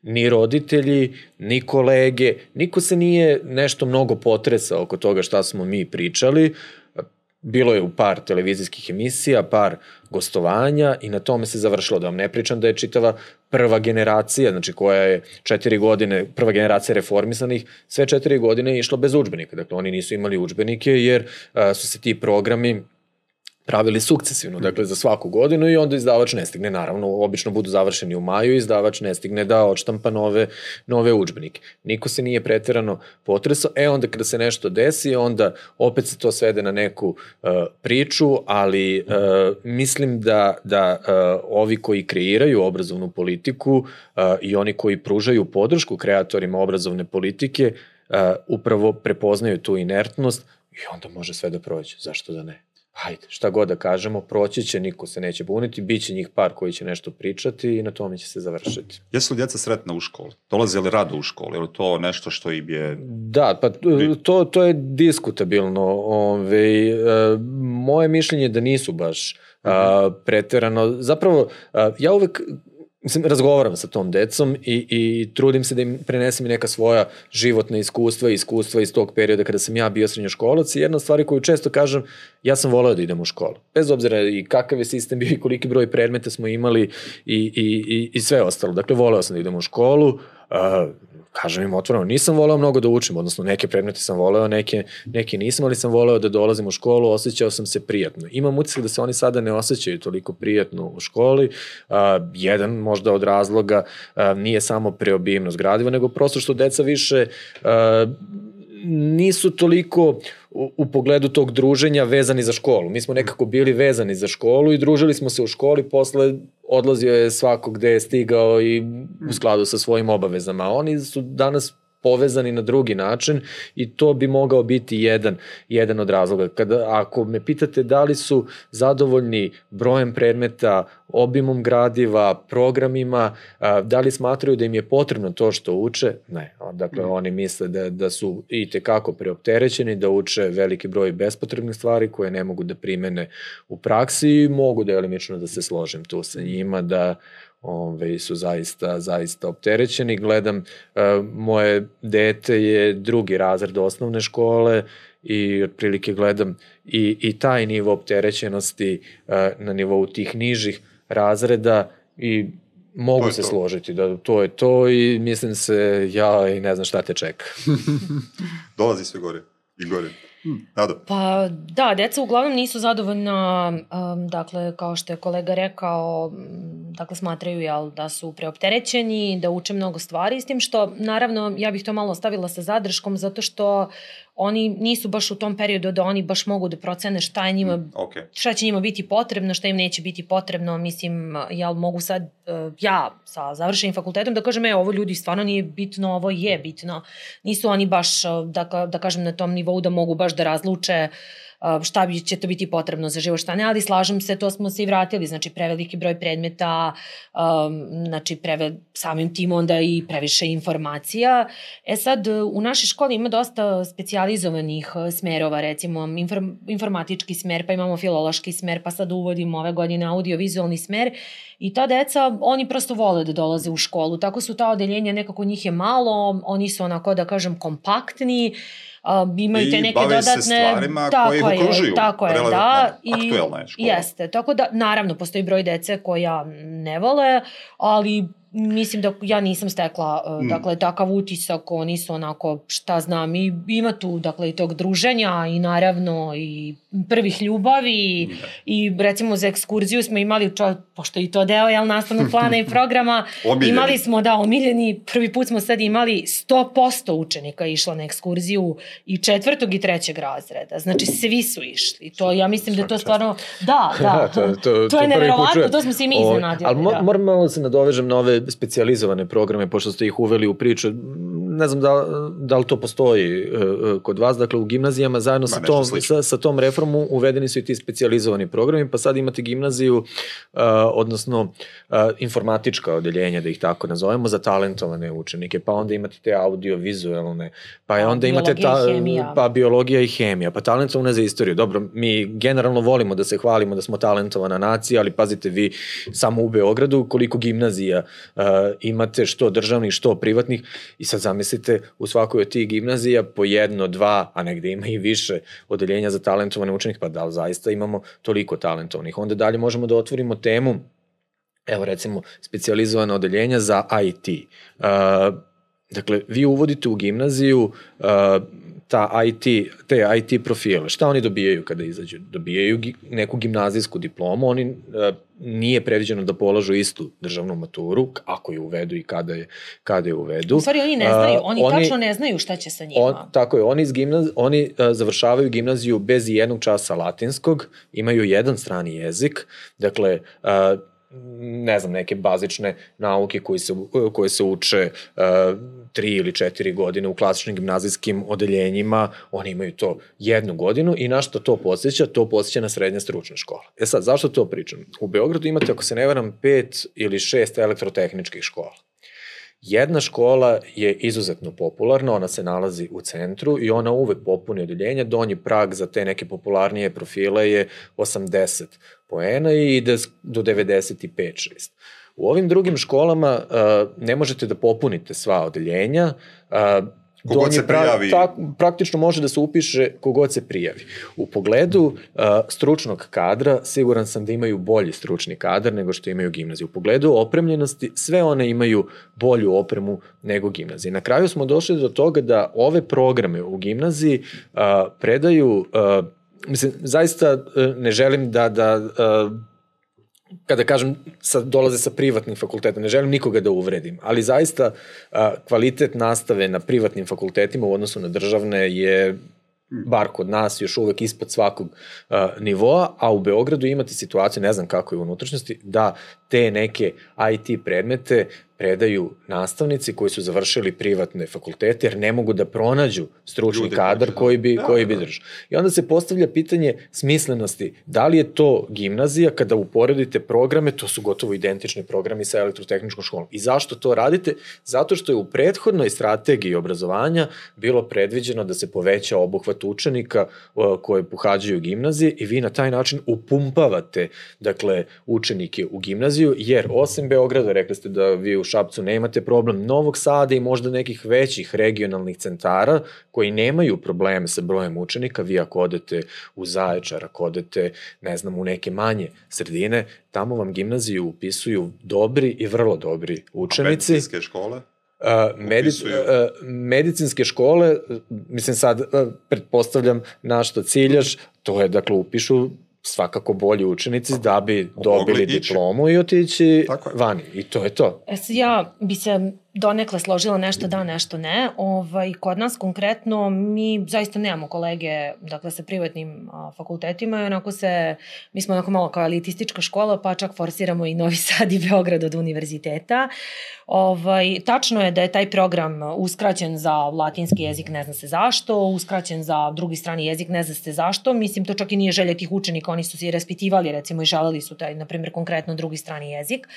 ni roditelji, ni kolege, niko se nije nešto mnogo potresao oko toga šta smo mi pričali. Bilo je u par televizijskih emisija, par gostovanja i na tome se završilo. Da vam ne pričam da je čitava prva generacija, znači koja je četiri godine, prva generacija reformisanih, sve četiri godine je išlo bez učbenika. Dakle, oni nisu imali učbenike jer a, su se ti programi pravili sukcesivno, dakle za svaku godinu i onda izdavač ne stigne, naravno, obično budu završeni u maju, izdavač ne stigne da odštampa nove, nove učbenike. Niko se nije preterano potresao, e onda kada se nešto desi, onda opet se to svede na neku uh, priču, ali uh, mislim da, da uh, ovi koji kreiraju obrazovnu politiku uh, i oni koji pružaju podršku kreatorima obrazovne politike uh, upravo prepoznaju tu inertnost i onda može sve da prođe, zašto da ne? Hajde, šta god da kažemo, proći će, niko se neće buniti, bit će njih par koji će nešto pričati i na tome će se završiti. Jesu li djeca sretna u školi? Dolaze li rado u školu? Je li to nešto što im je... Da, pa to, to je diskutabilno. Ove, e, moje mišljenje je da nisu baš a, preterano. Zapravo, a, ja uvek mislim, razgovaram sa tom decom i, i trudim se da im prenesem neka svoja životna iskustva i iskustva iz tog perioda kada sam ja bio srednjoškolac i jedna od stvari koju često kažem, ja sam voleo da idem u školu. Bez obzira i kakav je sistem bio i koliki broj predmeta smo imali i, i, i, i sve ostalo. Dakle, voleo sam da idem u školu, kažem im otvoreno, nisam voleo mnogo da učim, odnosno neke predmete sam voleo, neke, neke nisam, ali sam voleo da dolazim u školu, osjećao sam se prijatno. Imam utisak da se oni sada ne osjećaju toliko prijatno u školi. A, jedan možda od razloga a, nije samo preobimnost gradiva, nego prosto što deca više a, nisu toliko u, u pogledu tog druženja vezani za školu. Mi smo nekako bili vezani za školu i družili smo se u školi, posle odlazio je svako gde je stigao i u skladu sa svojim obavezama. Oni su danas povezani na drugi način i to bi mogao biti jedan, jedan od razloga. Kada, ako me pitate da li su zadovoljni brojem predmeta, obimom gradiva, programima, da li smatraju da im je potrebno to što uče? Ne. Dakle, mm. oni misle da, da su i tekako preopterećeni, da uče veliki broj bespotrebnih stvari koje ne mogu da primene u praksi i mogu delimično da se složim tu sa njima, da ove, su zaista, zaista opterećeni. Gledam, e, moje dete je drugi razred osnovne škole i otprilike gledam i, i taj nivo opterećenosti e, na nivou tih nižih razreda i mogu se to. složiti da to je to i mislim se ja i ne znam šta te čeka. Dolazi sve gore i gore. Nada. Pa da, deca uglavnom nisu zadovoljna, um, dakle, kao što je kolega rekao, dakle, smatraju jel, da su preopterećeni, da uče mnogo stvari, s tim što, naravno, ja bih to malo ostavila sa zadrškom, zato što oni nisu baš u tom periodu da oni baš mogu da procene šta je njima, mm, okay. šta će njima biti potrebno, šta im neće biti potrebno, mislim, jel mogu sad, uh, ja sa završenim fakultetom da kažem, e, ovo ljudi stvarno nije bitno, ovo je bitno. Nisu oni baš, da, da kažem, na tom nivou da mogu baš da razluče uh, šta bi, će to biti potrebno za život, šta ne, ali slažem se, to smo se i vratili, znači preveliki broj predmeta, um, znači preve, samim tim onda i previše informacija. E sad, u našoj školi ima dosta specializovanih smerova, recimo inform, informatički smer, pa imamo filološki smer, pa sad uvodimo ove godine audiovizualni smer i ta deca, oni prosto vole da dolaze u školu, tako su ta odeljenja, nekako njih je malo, oni su onako da kažem kompaktni, uh, imaju te neke dodatne... I bave se stvarima koje ih okružuju. Tako je, da. I, aktuelna je škola. Jeste, tako da, naravno, postoji broj dece koja ne vole, ali mislim da ja nisam stekla uh, mm. dakle takav utisak oni su onako šta znam i ima tu dakle i tog druženja i naravno i prvih ljubavi mm. i recimo za ekskurziju smo imali čo, pošto i to deo jel nastavnog plana i programa imali smo da omiljeni. Prvi put smo sad imali 100% učenika išlo na ekskurziju i četvrtog i trećeg razreda. Znači svi su išli. To ja mislim da to stvarno da da. To, to, to, to je neverovatno to smo se i mi iznenadili ali mo, da. moram malo da se nadovežem na ove specijalizovane programe, pošto ste ih uveli u priču, ne znam da, da li to postoji uh, kod vas, dakle u gimnazijama zajedno sa tom, sa, sa tom reformom uvedeni su i ti specializovani programi, pa sad imate gimnaziju, uh, odnosno uh, informatička odeljenja, da ih tako nazovemo, za talentovane učenike, pa onda imate te audio-vizualne, pa je onda imate ta, pa biologija i hemija, pa talentovane za istoriju. Dobro, mi generalno volimo da se hvalimo da smo talentovana nacija, ali pazite vi samo u Beogradu koliko gimnazija uh, imate što državnih, što privatnih i sad zamislite u svakoj od tih gimnazija po jedno, dva, a negde ima i više odeljenja za talentovane učenike, pa da li zaista imamo toliko talentovanih. Onda dalje možemo da otvorimo temu evo recimo specializovane odeljenja za IT. Uh, dakle, vi uvodite u gimnaziju uh, ta IT, te IT profile. Šta oni dobijaju kada izađu? Dobijaju neku gimnazijsku diplomu, oni uh, nije predviđeno da polažu istu državnu maturu, ako je uvedu i kada je, kada je uvedu. U stvari oni ne znaju, oni, oni tačno ne znaju šta će sa njima. On, tako je, oni, iz gimnaz, oni uh, završavaju gimnaziju bez jednog časa latinskog, imaju jedan strani jezik, dakle, uh, ne znam, neke bazične nauke koje se, koje se uče uh, tri ili četiri godine u klasičnim gimnazijskim odeljenjima, oni imaju to jednu godinu i na što to podsjeća? To podsjeća na srednje stručne škole. E sad, zašto to pričam? U Beogradu imate, ako se ne varam, pet ili šest elektrotehničkih škola. Jedna škola je izuzetno popularna, ona se nalazi u centru i ona uvek popuni odeljenja, donji prag za te neke popularnije profile je 80 poena i ide do 95-6. U ovim drugim školama uh, ne možete da popunite sva odeljenja, uh, Kogod se prijavi. Pra, tak, praktično može da se upiše kogod se prijavi. U pogledu uh, stručnog kadra, siguran sam da imaju bolji stručni kadar nego što imaju gimnazije. U pogledu opremljenosti, sve one imaju bolju opremu nego gimnazije. Na kraju smo došli do toga da ove programe u gimnaziji uh, predaju, uh, mislim, zaista uh, ne želim da, da uh, kada kažem, sa, dolaze sa privatnih fakulteta, ne želim nikoga da uvredim, ali zaista a, kvalitet nastave na privatnim fakultetima u odnosu na državne je bar kod nas još uvek ispod svakog uh, nivoa, a u Beogradu imate situaciju, ne znam kako je u unutrašnjosti, da te neke IT predmete predaju nastavnici koji su završili privatne fakultete jer ne mogu da pronađu stručni Ljude kadar koji bi, da, koji bi da. držao. I onda se postavlja pitanje smislenosti. Da li je to gimnazija kada uporedite programe, to su gotovo identični programi sa elektrotehničkom školom. I zašto to radite? Zato što je u prethodnoj strategiji obrazovanja bilo predviđeno da se poveća obuhvat učenika koje pohađaju gimnazije i vi na taj način upumpavate dakle, učenike u gimnaziju, jer osim Beograda, rekli ste da vi u Šapcu nemate problem Novog Sada i možda nekih većih regionalnih centara koji nemaju probleme sa brojem učenika, vi ako odete u Zaječar, ako odete, ne znam, u neke manje sredine, tamo vam gimnaziju upisuju dobri i vrlo dobri učenici. A medicinske škole? Uh, medic, uh, medicinske škole, mislim sad, uh, pretpostavljam na što ciljaš, to je, dakle, upišu svakako bolji učenici da bi dobili diplomu i otići vani. I to je to. E, ja bi se donekle složila nešto da, nešto ne. Ovaj, kod nas konkretno mi zaista nemamo kolege dakle, sa privatnim a, fakultetima i onako se, mi smo onako malo kao elitistička škola pa čak forsiramo i Novi Sad i Beograd od univerziteta. Ovaj, tačno je da je taj program uskraćen za latinski jezik, ne zna se zašto, uskraćen za drugi strani jezik, ne zna se zašto. Mislim, to čak i nije želja tih učenika, oni su se i raspitivali recimo i želeli su taj, na primjer, konkretno drugi strani jezik.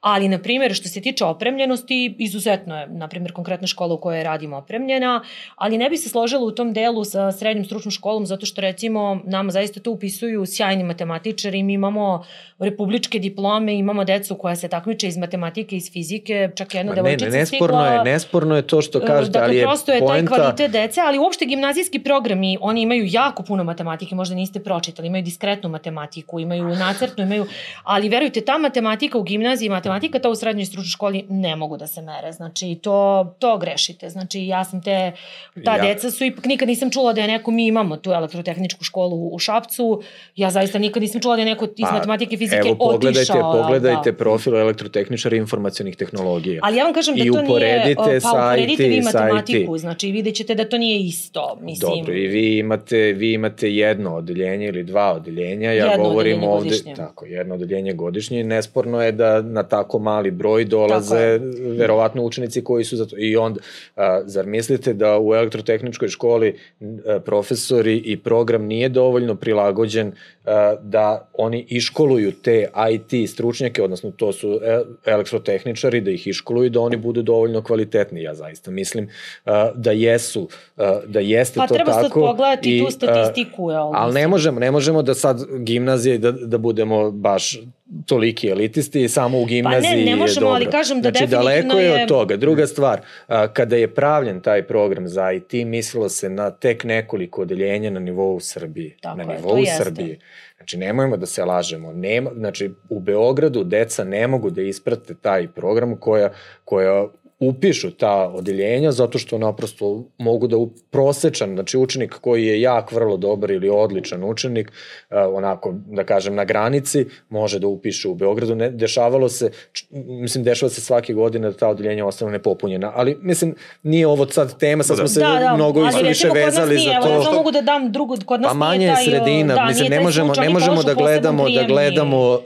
Ali, na primjer, što se tiče opremljenosti, izuzetno je, na primjer, konkretna škola u kojoj radim opremljena, ali ne bi se složila u tom delu sa srednjom stručnom školom, zato što, recimo, nama zaista to upisuju sjajni matematičari, mi imamo republičke diplome, imamo decu koja se takmiče iz matematike, iz fizike, čak jedna devojčica ne, ne, nesporno stigla. Je, nesporno je to što e, kažete, dakle, ali je prosto je poenta... taj kvalitet dece, ali uopšte gimnazijski programi, oni imaju jako puno matematike, možda niste pročitali, imaju diskretnu matematiku, imaju nacrtnu, imaju, ali verujte, ta matematika u gimnaziji, matematika to u srednjoj stručnoj školi ne mogu da se mere, znači to, to grešite, znači ja sam te, ta ja. deca su ipak, nikad nisam čula da je neko, mi imamo tu elektrotehničku školu u Šapcu, ja zaista nikad nisam čula da je neko iz pa, matematike i fizike evo, pogledajte, otišao. Pogledajte da. profil elektrotehničara informacionih tehnologija. Ali ja vam kažem da to nije, pa uporedite vi matematiku, znači vidjet ćete da to nije isto, mislim. Dobro, i vi imate, vi imate jedno odeljenje ili dva odeljenja, ja jedno govorim ovde, godišnje. tako, jedno odeljenje godišnje, nesporno je da na ta tako mali broj dolaze verovatno učenici koji su za to. I onda, a, zar mislite da u elektrotehničkoj školi a, profesori i program nije dovoljno prilagođen da oni iškoluju te IT stručnjake, odnosno to su e, elektrotehničari, da ih iškoluju da oni budu dovoljno kvalitetni. Ja zaista mislim a, da jesu, da jeste pa, to tako. Pa treba sad pogledati i, tu statistiku. A, ali ne možemo, ne možemo da sad gimnazije da, da budemo baš toliki elitisti, samo u gimnaziji pa ne, ne možemo, je dobro. ali kažem da znači, daleko je, je od toga. Druga stvar, kada je pravljen taj program za IT, mislilo se na tek nekoliko odeljenja na nivou Srbije. Tako na je, nivou Srbije. Znači, nemojmo da se lažemo. Nema, znači, u Beogradu deca ne mogu da isprate taj program koja, koja upišu ta odeljenja zato što naprosto mogu da prosečan, znači učenik koji je jak, vrlo dobar ili odličan učenik, uh, onako da kažem na granici, može da upiše u Beogradu. Ne, dešavalo se, mislim dešava se svake godine da ta odeljenja ostane nepopunjena, ali mislim nije ovo sad tema, sad da. smo se da, da, mnogo ali više vezali nije, za to. Evo, ja mogu da dam drugu, kod nas pa manje je taj, sredina, da, mislim ne možemo, ne možemo da gledamo, da gledamo uh,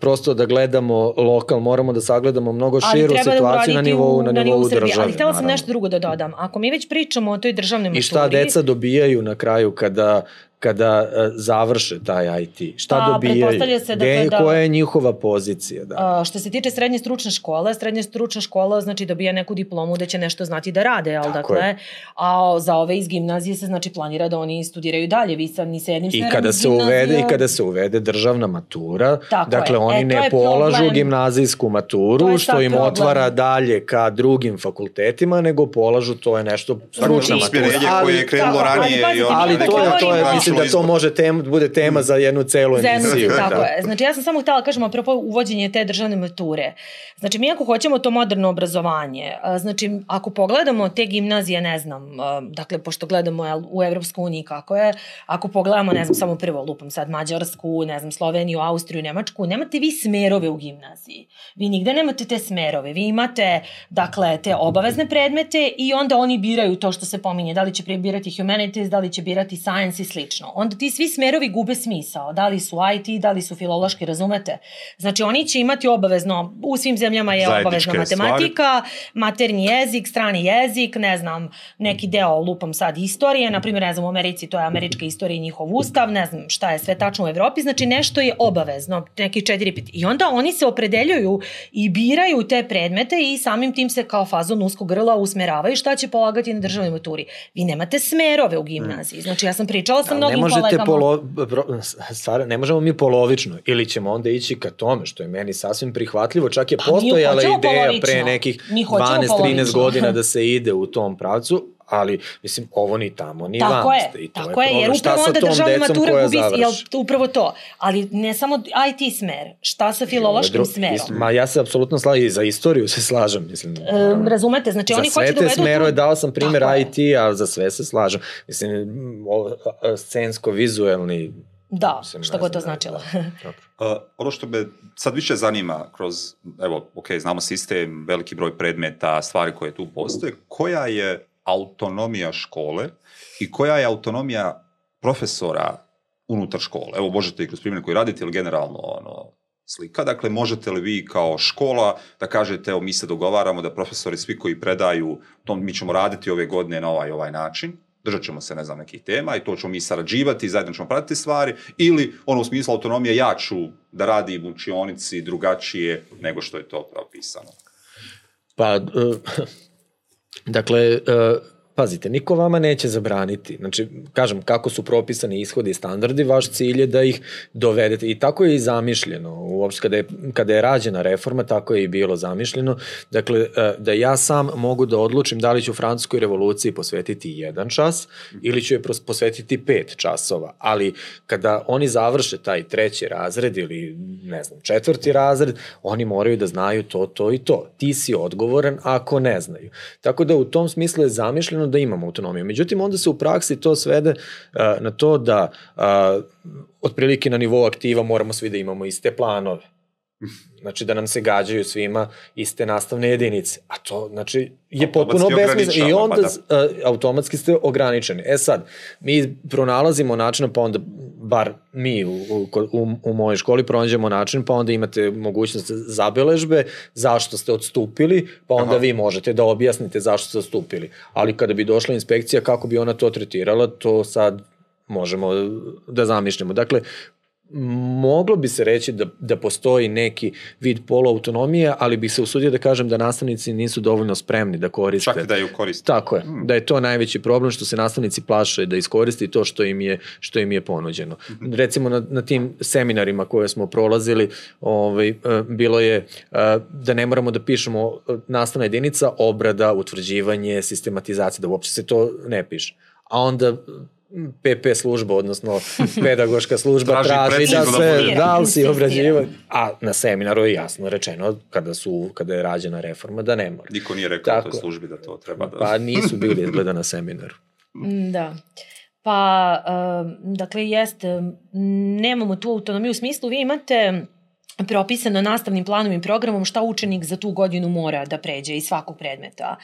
prosto da gledamo lokal, moramo da sagledamo mnogo širu da situaciju na nivou na nivou države države. Ali htela sam nešto drugo da dodam. Ako mi već pričamo o toj državnoj maturi... I šta deca dobijaju na kraju kada kada uh, završe taj IT? Šta pa, dobijaju? Se, dakle, da, koja je njihova pozicija? Da? Uh, što se tiče srednje stručne škole, srednja stručna škola znači dobija neku diplomu da će nešto znati da rade, al dakle, je. a za ove iz gimnazije se znači planira da oni studiraju dalje, vi sa ni sa jednim I kada se uvede i kada se uvede državna matura, Tako dakle je. oni e, ne polažu problem. gimnazijsku maturu što im problem. otvara dalje ka drugim fakultetima, nego polažu to je nešto stručna matura. Ali, koje je krenulo ranije ali, ali, ali to je, to je, mislim, mislim da to može tema, bude tema za jednu celu emisiju. Da. Tako je. Znači ja sam samo htela da kažem apropo uvođenje te državne mature. Znači mi ako hoćemo to moderno obrazovanje, znači ako pogledamo te gimnazije, ne znam, dakle pošto gledamo u Evropsku uniji kako je, ako pogledamo, ne znam, samo prvo lupam sad Mađarsku, ne znam, Sloveniju, Austriju, Nemačku, nemate vi smerove u gimnaziji. Vi nigde nemate te smerove. Vi imate, dakle, te obavezne predmete i onda oni biraju to što se pominje. Da li će birati humanities, da li će birati science i slično slično, onda ti svi smerovi gube smisao. Da li su IT, da li su filološki, razumete? Znači oni će imati obavezno, u svim zemljama je Zajedničke obavezna matematika, stvari. maternji jezik, strani jezik, ne znam, neki deo lupam sad istorije, na primjer, ne znam, u Americi to je američka istorija i njihov ustav, ne znam šta je sve tačno u Evropi, znači nešto je obavezno, neki četiri pit. I onda oni se opredeljuju i biraju te predmete i samim tim se kao fazon uskog grla usmeravaju šta će polagati na državnoj maturi. Vi nemate smerove u gimnaziji. Znači ja sam pričala sa mnogim ne možete kolegama. Polo, stvar, ne možemo mi polovično. Ili ćemo onda ići ka tome, što je meni sasvim prihvatljivo. Čak je pa, postojala ideja polovično. pre nekih 12-13 godina da se ide u tom pravcu, ali mislim ovo ni tamo ni tako vam je, I to tako je, je jer upravo onda državna matura gubi, jel, upravo to, ali ne samo IT smer, šta sa filološkim dru, smerom? Ist, ma ja se apsolutno slažem, i za istoriju se slažem, mislim. Um, razumete, znači oni hoće da uvedu... Za sve te smerove dao sam primjer IT, a za sve se slažem. Mislim, scensko-vizuelni Da, Mislim, šta god to da, značilo. Da, uh, ono što me sad više zanima kroz, evo, ok, znamo sistem, veliki broj predmeta, stvari koje tu postoje, koja je autonomija škole i koja je autonomija profesora unutar škole. Evo, možete i kroz primjer koji radite ili generalno ono, slika. Dakle, možete li vi kao škola da kažete, evo, mi se dogovaramo da profesori svi koji predaju, to mi ćemo raditi ove godine na ovaj ovaj način, držat ćemo se, ne znam, nekih tema i to ćemo mi sarađivati, zajedno ćemo pratiti stvari, ili ono u smislu autonomije ja ću da radi u učionici drugačije nego što je to propisano. Pa, uh, Dakle, e, Pazite, niko vama neće zabraniti. Znači, kažem, kako su propisani ishodi i standardi, vaš cilj je da ih dovedete. I tako je i zamišljeno. Uopšte, kada je, kada je rađena reforma, tako je i bilo zamišljeno. Dakle, e, da ja sam mogu da odlučim da li ću Francuskoj revoluciji posvetiti jedan čas ili ću je posvetiti pet časova. Ali kada oni završe taj treći razred ili, ne znam, četvrti razred, oni moraju da znaju to, to i to. Ti si odgovoran ako ne znaju. Tako da u tom smislu je zamišljeno da imamo autonomiju. Međutim, onda se u praksi to svede uh, na to da uh, otprilike na nivou aktiva moramo svi da imamo iste planove. Znači da nam se gađaju svima iste nastavne jedinice. A to, znači, je potpuno besmisleno. I onda pa uh, automatski ste ograničeni. E sad, mi pronalazimo način, pa onda, bar mi u, u, u, u mojoj školi pronađemo način, pa onda imate mogućnost zabeležbe zašto ste odstupili, pa onda Aha. vi možete da objasnite zašto ste odstupili. Ali kada bi došla inspekcija, kako bi ona to tretirala, to sad možemo da zamišljamo. Dakle, moglo bi se reći da, da postoji neki vid poluautonomije, ali bih se usudio da kažem da nastavnici nisu dovoljno spremni da koriste. Čak da ju koriste. Tako je, da je to najveći problem što se nastavnici plaše da iskoristi to što im je, što im je ponuđeno. Recimo na, na tim seminarima koje smo prolazili, ovaj, e, bilo je e, da ne moramo da pišemo e, nastavna jedinica, obrada, utvrđivanje, sistematizacija, da uopće se to ne piše. A onda PP služba, odnosno pedagoška služba Traži traži, da se, da li si obrađivan, a na seminaru je jasno rečeno kada su kada je rađena reforma da ne mora. Niko nije rekao Tako toj službi da to treba da... Pa nisu bili izgleda na seminaru. Da. Pa, um, dakle, jeste, nemamo tu autonomiju u smislu, vi imate propisano nastavnim planom i programom šta učenik za tu godinu mora da pređe iz svakog predmeta.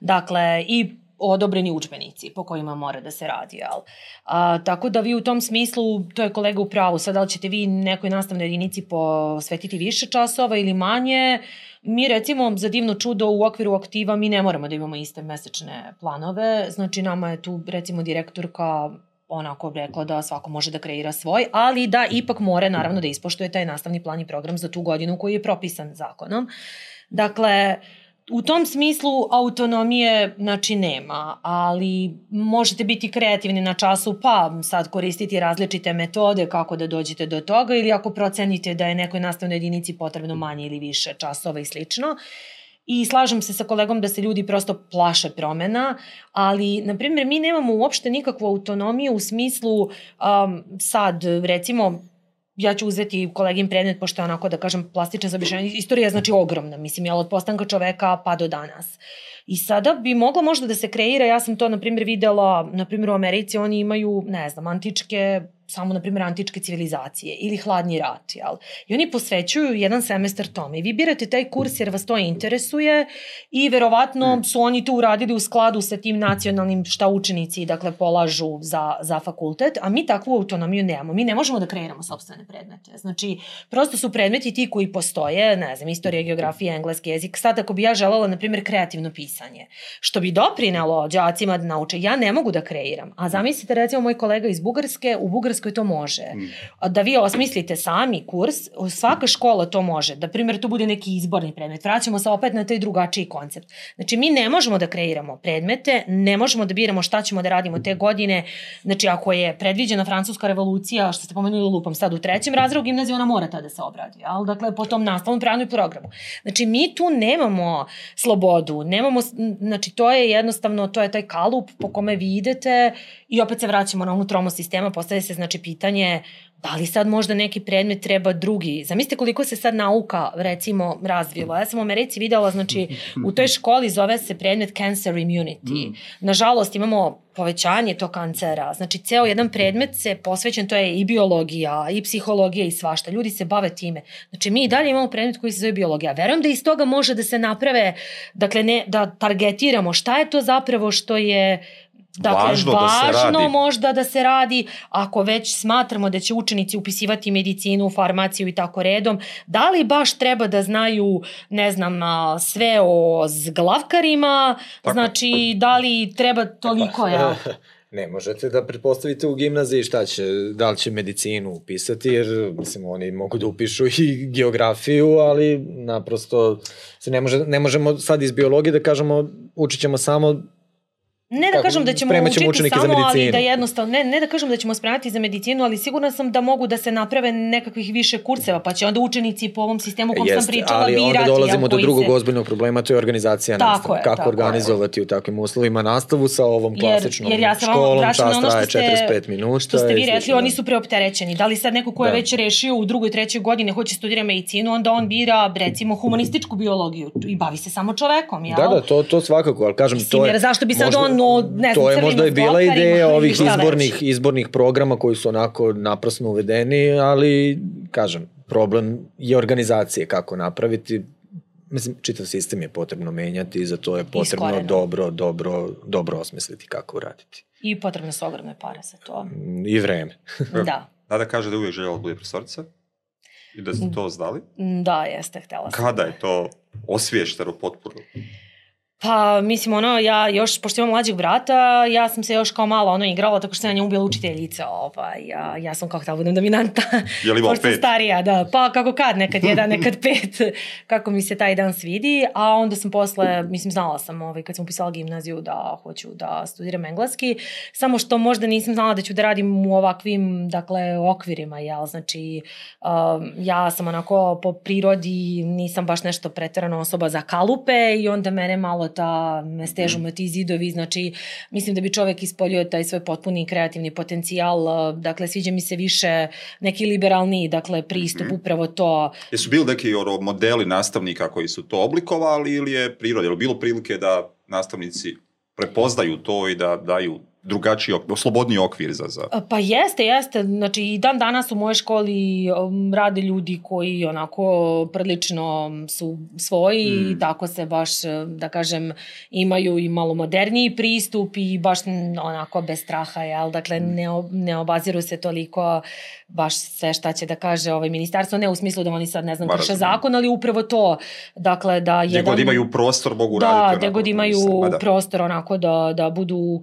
Dakle, i odobreni učbenici po kojima mora da se radi, jel? A, tako da vi u tom smislu, to je kolega u pravu, sad da li ćete vi nekoj nastavnoj jedinici posvetiti više časova ili manje, mi recimo za divno čudo u okviru aktiva mi ne moramo da imamo iste mesečne planove, znači nama je tu recimo direktorka onako rekla da svako može da kreira svoj, ali da ipak mora naravno da ispoštuje taj nastavni plan i program za tu godinu koji je propisan zakonom. Dakle, u tom smislu autonomije znači nema, ali možete biti kreativni na času pa sad koristiti različite metode kako da dođete do toga ili ako procenite da je nekoj nastavnoj jedinici potrebno manje ili više časova i slično. I slažem se sa kolegom da se ljudi prosto plaše promena, ali, na primjer, mi nemamo uopšte nikakvu autonomiju u smislu um, sad, recimo, ja ću uzeti kolegin predmet, pošto je onako, da kažem, plastična za objašnjavanje. Istorija znači ogromna, mislim, jel, od postanka čoveka pa do danas. I sada bi mogla možda da se kreira, ja sam to, na primjer, videla, na primjer, u Americi oni imaju, ne znam, antičke samo, na primjer, antičke civilizacije ili hladni rat, jel? I oni posvećuju jedan semestar tome. I vi birate taj kurs jer vas to interesuje i verovatno su oni to uradili u skladu sa tim nacionalnim šta učenici, dakle, polažu za, za fakultet, a mi takvu autonomiju nemamo. Mi ne možemo da kreiramo sobstvene predmete. Znači, prosto su predmeti ti koji postoje, ne znam, istorija, geografija, engleski jezik. Sad, ako bi ja želela, na primjer, kreativno pisanje, što bi doprinelo đacima da nauče, ja ne mogu da kreiram. A zamislite, recimo, moj kolega iz Bugarske, u Bugarskoj to može. A Da vi osmislite sami kurs, svaka škola to može. Da, primjer, to bude neki izborni predmet. Vraćamo se opet na taj drugačiji koncept. Znači, mi ne možemo da kreiramo predmete, ne možemo da biramo šta ćemo da radimo te godine. Znači, ako je predviđena francuska revolucija, što ste pomenuli lupom sad u trećem razredu gimnazije, ona mora tada da se obradi. Jel? Dakle, po tom nastavnom pravnu i programu. Znači, mi tu nemamo slobodu, nemamo, znači, to je jednostavno, to je taj kalup po kome vi idete i opet se vraćamo na onu tromo sistema, postavlja se, znači, pitanje da li sad možda neki predmet treba drugi. Zamislite koliko se sad nauka, recimo, razvila. Ja sam u Americi videla, znači, u toj školi zove se predmet cancer immunity. Nažalost, imamo povećanje tog kancera. Znači, ceo jedan predmet se posvećen, to je i biologija, i psihologija i svašta. Ljudi se bave time. Znači, mi i dalje imamo predmet koji se zove biologija. Verujem da iz toga može da se naprave, dakle, ne, da targetiramo šta je to zapravo što je Dakle, Važno da se važno radi. možda da se radi, ako već smatramo da će učenici upisivati medicinu, farmaciju i tako redom, da li baš treba da znaju, ne znam, sve o zglavkarima, Tako. znači da li treba toliko, ja? Ne možete da pretpostavite u gimnaziji šta će, da li će medicinu upisati, jer mislim, oni mogu da upišu i geografiju, ali naprosto se ne, može, ne možemo sad iz biologije da kažemo učit ćemo samo Ne da Kako, kažem da ćemo učiti učenike za samo, ali medicinu. da jednostavno, ne, ne da kažem da ćemo spremati za medicinu, ali sigurna sam da mogu da se naprave nekakvih više kurseva, pa će onda učenici po ovom sistemu kom sam pričala ali birati. onda dolazimo do drugog se... ozbiljnog problema, to je organizacija Tako nastave. je, Kako tako je. organizovati u takvim uslovima nastavu sa ovom Jer- klasičnom jer ja sam školom, čas ono što traje ste- 45 minuta. Što ste vi rekli, slično, oni da. su preopterećeni. Da li sad neko ko je Da. već rešio u drugoj, trećoj godine hoće studira medicinu, onda on bira, recimo, humanističku biologiju i bavi se samo čovekom, jel? Da, da, to, to svakako, ali kažem, to je... jer zašto bi sad on no, ne znam, to je možda i bila ideja ovih izbornih, već. izbornih programa koji su onako naprasno uvedeni, ali, kažem, problem je organizacije kako napraviti. Mislim, čitav sistem je potrebno menjati i za to je potrebno Iskoreno. dobro, dobro, dobro osmisliti kako uraditi. I potrebne su ogromne pare za to. Mm, I vreme. Da. Nada kaže da je uvijek željela da bude profesorica i da ste to znali. Da, jeste, htela sam. Kada je to osviješteno potpuno? Pa, mislim, ono, ja još, pošto imam mlađeg brata, ja sam se još kao malo ono igrala, tako što sam na njemu bila učiteljica, ovaj, ja, ja sam kao htjela budem dominanta. Je li imao pet? starija, da. Pa kako kad, nekad jedan, nekad pet, kako mi se taj dan svidi. A onda sam posle, mislim, znala sam ovaj, kad sam upisala gimnaziju da hoću da studiram engleski. Samo što možda nisam znala da ću da radim u ovakvim, dakle, okvirima, jel? Znači, um, ja sam onako po prirodi nisam baš nešto preterano osoba za kalupe i onda mene malo ta, stežu me ti zidovi, znači mislim da bi čovek ispoljio taj svoj potpuni kreativni potencijal, dakle sviđa mi se više neki liberalni, dakle pristup, upravo to. Jesu bili neki ono, modeli nastavnika koji su to oblikovali ili je priroda? Je bilo prilike da nastavnici prepoznaju to i da daju drugačiji, slobodniji okvir za, za... Pa jeste, jeste. Znači i dan danas u mojoj školi um, rade ljudi koji onako prilično su svoji Mm. i tako se baš, eh, da kažem, imaju i malo moderniji pristup i baš onako bez straha, jel? Dakle, Mm. ne, ne obaziru se toliko baš sve šta će da kaže ovaj ministarstvo, ne u smislu da oni sad, ne znam, krše zakon, ali upravo to, dakle, da jedan... god imaju prostor mogu Da, raditi gde onako god imaju misle. Ma da. prostor onako da, da budu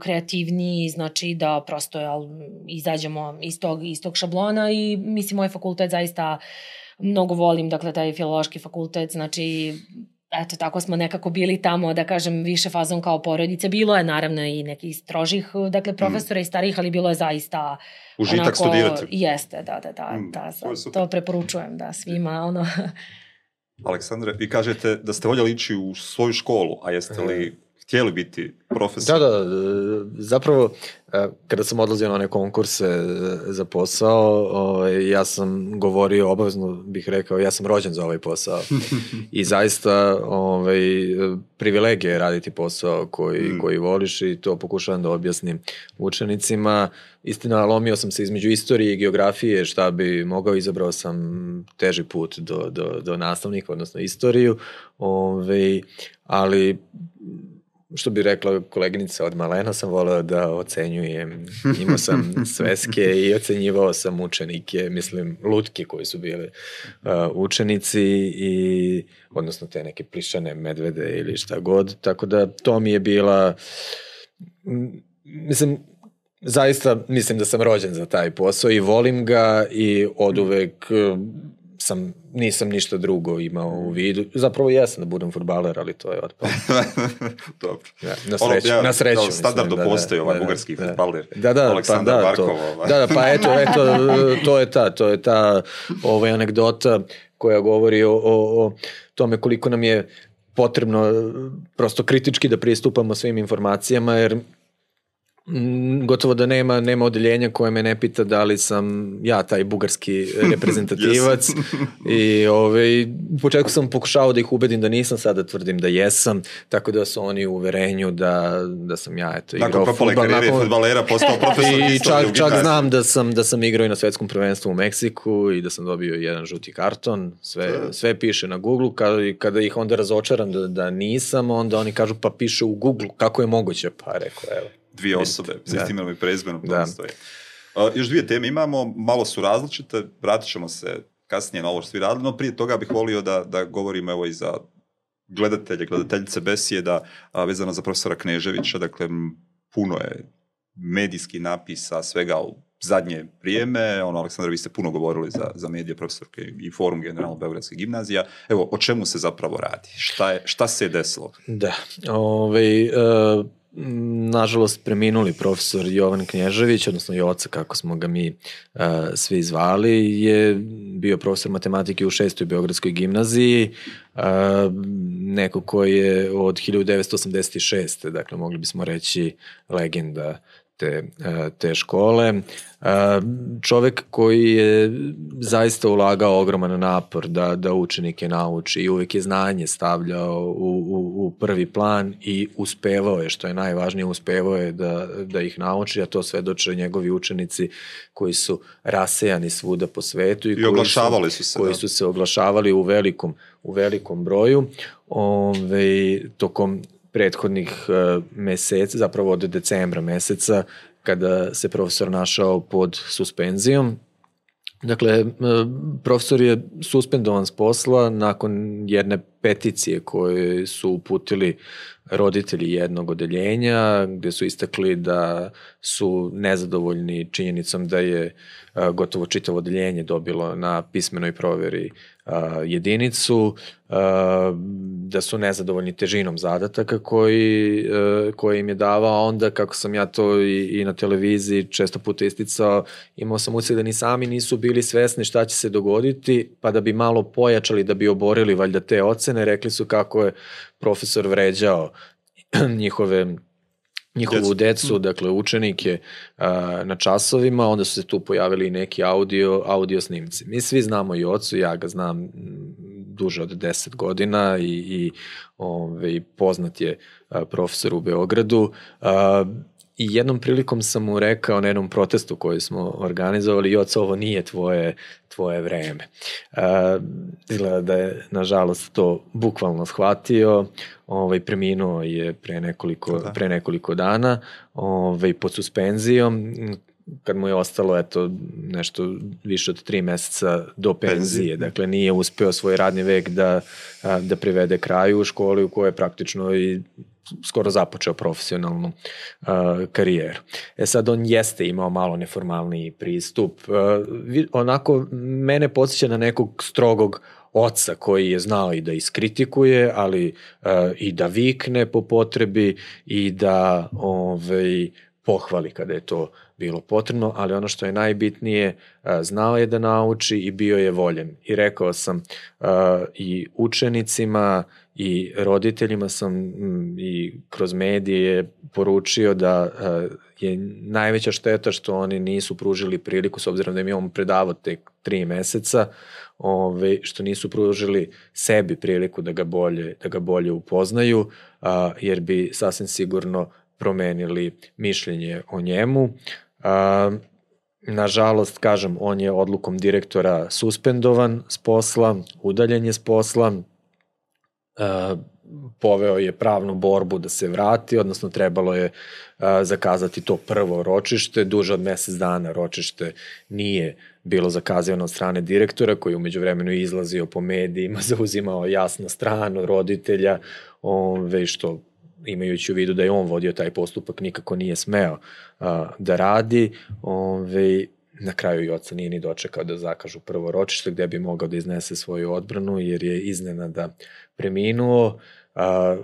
kreativniji, znači da prosto jel, izađemo iz tog, iz tog šablona i mislim moj fakultet zaista mnogo volim, dakle taj filološki fakultet, znači eto tako smo nekako bili tamo da kažem više fazom kao porodice, bilo je naravno i nekih strožih dakle profesora i starih, ali bilo je zaista Užitak studirati. Jeste, da, da, da, Mm, da, to je to, preporučujem da svima ono. Aleksandre, vi kažete da ste voljeli ići u svoju školu, a jeste li htjeli biti profesor? Da, da, e, zapravo e, kada sam odlazio na one konkurse e, za posao, ovaj, ja sam govorio, obavezno bih rekao, ja sam rođen za ovaj posao. I zaista ovaj, e, privilegija je raditi posao koji, Mm. koji voliš i to pokušavam da objasnim učenicima. Istina, lomio sam se između istorije i geografije, šta bi mogao, izabrao sam teži put do, do, do nastavnika, odnosno istoriju, ovaj, ali što bi rekla koleginica od malena sam voleo da ocenjujem. Imao sam sveske i ocenjivao sam učenike, mislim lutke koji su bili uh, učenici i odnosno te neke plišane medvede ili šta god. Tako da to mi je bila mislim zaista mislim da sam rođen za taj posao i volim ga i od uvek uh, sam, nisam ništa drugo imao u vidu. Zapravo jesam da budem futbaler, ali to je otpalo. Dobro. Ja, na Ono, sreću, ja, na sreću. mislim, standardno da, da, postoji ovaj da, da, bugarski da. fudbaler. Da, da, Aleksandar pa da, Barkov, to, ovaj. da, da, pa eto, eto, to je ta, to je ta ovaj anegdota koja govori o, o, o tome koliko nam je potrebno eh, prosto kritički da pristupamo svim informacijama, jer gotovo da nema nema odeljenja koje me ne pita da li sam ja taj bugarski reprezentativac i ovaj, u početku sam pokušavao da ih ubedim da nisam, sada tvrdim da jesam, tako da su oni u uverenju da, da sam ja eto, Nakon igrao propale fudbal. karijere fudbalera postao profesor I istorije čak, čak znam da sam, da sam igrao i na svetskom prvenstvu u Meksiku i da sam dobio jedan žuti karton, sve, sve piše na Google, kada, kada ih onda razočaram da, da nisam, onda oni kažu pa piše u Google, kako je moguće? Pa rekao, evo. Dvije osobe, s Da. istim imenom i prezimenom, to Da. ne stoji. Uh, još dvije teme imamo, malo su različite, vratit ćemo se kasnije na ovo što ste vi radili, no prije toga bih volio da, da govorimo evo i za gledatelje, gledateljice besjeda a, vezano za profesora Kneževića, dakle puno je medijski napisa, svega u zadnje vrijeme, ono, Aleksandar, vi ste puno govorili za, za medije profesorke i forum generalno Beogradske gimnazija. Evo, o čemu se zapravo radi? Šta, je, šta se je desilo? Da, ovaj, e, nažalost preminuli profesor Jovan Knježević, odnosno Joca kako smo ga mi e, svi zvali, je bio profesor matematike u šestoj Beogradskoj gimnaziji, e, neko ko je od 1986. dakle mogli bismo reći legenda te, te škole. Čovek koji je zaista ulagao ogroman napor da, da učenike nauči i uvek je znanje stavljao u, u, u prvi plan i uspevao je, što je najvažnije, uspevao je da, da ih nauči, a to svedoče njegovi učenici koji su rasejani svuda po svetu i, I oglašavali su, su se, koji da. su se oglašavali u velikom, u velikom broju. Ove, tokom prethodnih uh, meseci, zapravo od decembra meseca, kada se profesor našao pod suspenzijom. Dakle, profesor je suspendovan s posla nakon jedne peticije koje su uputili roditelji jednog odeljenja, gde su istakli da su nezadovoljni činjenicom da je gotovo čitavo odeljenje dobilo na pismenoj proveri jedinicu, da su nezadovoljni težinom zadataka koji, koji im je davao, onda kako sam ja to i, i na televiziji često puta isticao, imao sam ucij da ni sami nisu bili svesni šta će se dogoditi, pa da bi malo pojačali, da bi oborili valjda te ocene, rekli su kako je profesor vređao njihove njihovu decu, decu dakle učenike a, na časovima, onda su se tu pojavili neki audio, audio snimci. Mi svi znamo i ocu, ja ga znam duže od 10 godina i, i ove, poznat je profesor u Beogradu. A, I jednom prilikom sam mu rekao na jednom protestu koji smo organizovali, Joc, ovo nije tvoje, tvoje vreme. Uh, izgleda da je, nažalost, to bukvalno shvatio, ovaj, preminuo je pre nekoliko, da. pre nekoliko dana ovaj, pod suspenzijom, kad mu je ostalo eto nešto više od tri meseca do penzije, penzije. dakle nije uspeo svoj radni vek da, da privede kraju u školi u kojoj je praktično i skoro započeo profesionalnu uh, karijeru. E sad on jeste imao malo neformalni pristup. Uh, onako, mene podsjeća na nekog strogog oca koji je znao i da iskritikuje, ali uh, i da vikne po potrebi i da ovaj, pohvali kada je to bilo potrebno, ali ono što je najbitnije, znao je da nauči i bio je voljen. I rekao sam i učenicima i roditeljima sam i kroz medije poručio da je najveća šteta što oni nisu pružili priliku, s obzirom da im je on predavao tek tri meseca, ove, što nisu pružili sebi priliku da ga bolje, da ga bolje upoznaju, a, jer bi sasvim sigurno promenili mišljenje o njemu. A, nažalost, kažem, on je odlukom direktora suspendovan s posla, udaljen je s posla, poveo je pravnu borbu da se vrati, odnosno trebalo je zakazati to prvo ročište, duže od mesec dana ročište nije bilo zakazivano od strane direktora koji umeđu vremenu izlazio po medijima, zauzimao jasno stranu roditelja, ove, što imajući u vidu da je on vodio taj postupak, nikako nije smeo a, da radi. Ove, na kraju i oca nije ni dočekao da zakažu prvo ročište gde bi mogao da iznese svoju odbranu jer je iznenada preminuo. A,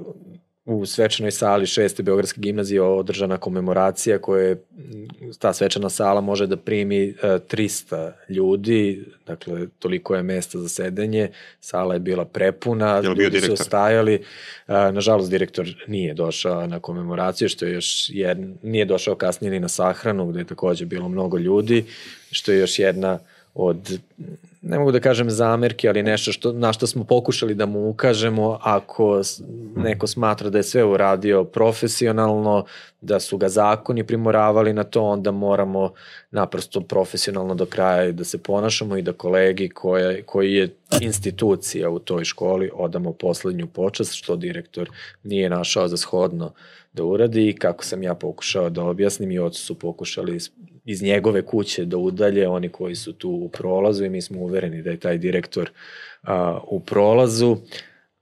u svečanoj sali šeste Beogradske gimnazije održana komemoracija koja je, ta svečana sala može da primi 300 e, ljudi, dakle toliko je mesta za sedenje, sala je bila prepuna, je ljudi direktor? su ostajali, e, nažalost direktor nije došao na komemoraciju, što je još jedna, nije došao kasnije ni na sahranu gde je takođe bilo mnogo ljudi, što je još jedna od ne mogu da kažem zamerke, ali nešto što, na što smo pokušali da mu ukažemo ako neko smatra da je sve uradio profesionalno, da su ga zakoni primoravali na to, onda moramo naprosto profesionalno do kraja da se ponašamo i da kolegi koja, koji je institucija u toj školi odamo poslednju počast, što direktor nije našao za shodno da uradi i kako sam ja pokušao da objasnim i ocu su pokušali iz njegove kuće da udalje oni koji su tu u prolazu i mi smo uvereni da je taj direktor a, u prolazu,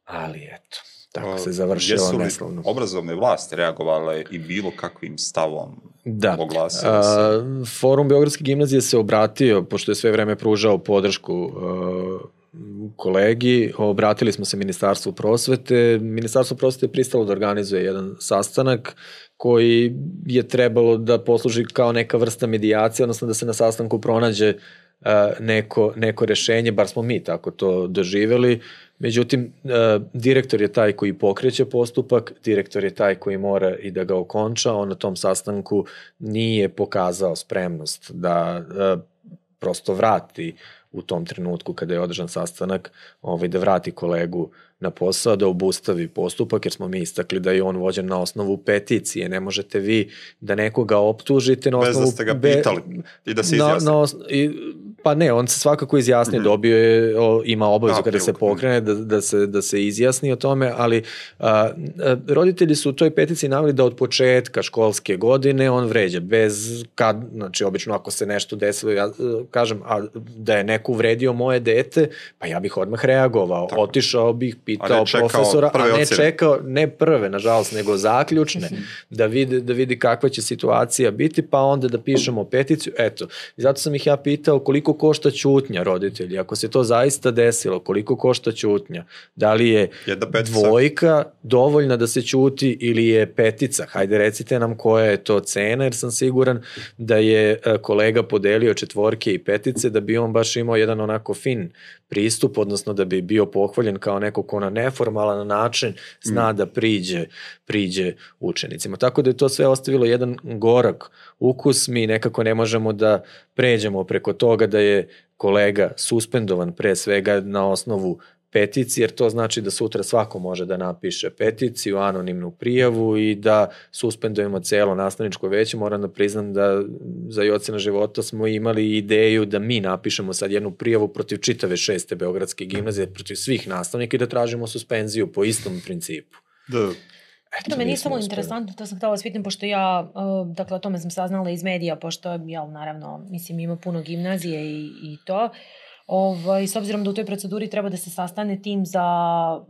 ali eto, tako se završilo neslovno. obrazovne vlasti reagovale i bilo kakvim stavom da. oglasile se? A, Forum Beogradske gimnazije se obratio, pošto je sve vreme pružao podršku a, kolegi, obratili smo se Ministarstvu prosvete. Ministarstvo prosvete je pristalo da organizuje jedan sastanak koji je trebalo da posluži kao neka vrsta medijacije, odnosno da se na sastanku pronađe neko, neko rešenje, bar smo mi tako to doživeli, Međutim, direktor je taj koji pokreće postupak, direktor je taj koji mora i da ga okonča, on na tom sastanku nije pokazao spremnost da prosto vrati u tom trenutku kada je održan sastanak, ovaj, da vrati kolegu na posao, da obustavi postupak, jer smo mi istakli da je on vođen na osnovu peticije. Ne možete vi da nekoga optužite na osnovu... Bez da ste ga pitali i da se izjasni. Na, na i, pa ne, on se svakako izjasnio, mm -hmm. dobio je, o, ima obavezu kada se pokrene da, da, se, da se izjasni o tome, ali a, a, roditelji su u toj peticiji navili da od početka školske godine on vređa, bez, kad, znači obično ako se nešto desilo, ja kažem, a, da je neko uvredio moje dete, pa ja bih odmah reagovao, Tako. otišao bih, pitao a profesora, a ne ocene. čekao, ne prve, nažalost, nego zaključne, da vidi, da vidi kakva će situacija biti, pa onda da pišemo peticiju. Eto, i zato sam ih ja pitao koliko košta ćutnja roditelji, ako se to zaista desilo, koliko košta ćutnja, da li je dvojka dovoljna da se ćuti ili je petica, hajde recite nam koja je to cena, jer sam siguran da je e, kolega podelio četvorke i petice, da bi on baš imao jedan onako fin pristup, odnosno da bi bio pohvaljen kao neko ko na neformalan način zna mm. da priđe, priđe učenicima. Tako da je to sve ostavilo jedan gorak ukus, mi nekako ne možemo da pređemo preko toga da je kolega suspendovan pre svega na osnovu peticiji, jer to znači da sutra svako može da napiše peticiju, anonimnu prijavu i da suspendujemo celo nastavničko veće. Moram da priznam da za i ocena života smo imali ideju da mi napišemo sad jednu prijavu protiv čitave šeste Beogradske gimnazije, protiv svih nastavnika i da tražimo suspenziju po istom principu. Da. Eto, to meni je samo interesantno, to sam htela da svitim, pošto ja, dakle, o tome sam saznala iz medija, pošto, jel, naravno, mislim, ima puno gimnazije i, i to. Ovaj, s obzirom da u toj proceduri treba da se sastane tim za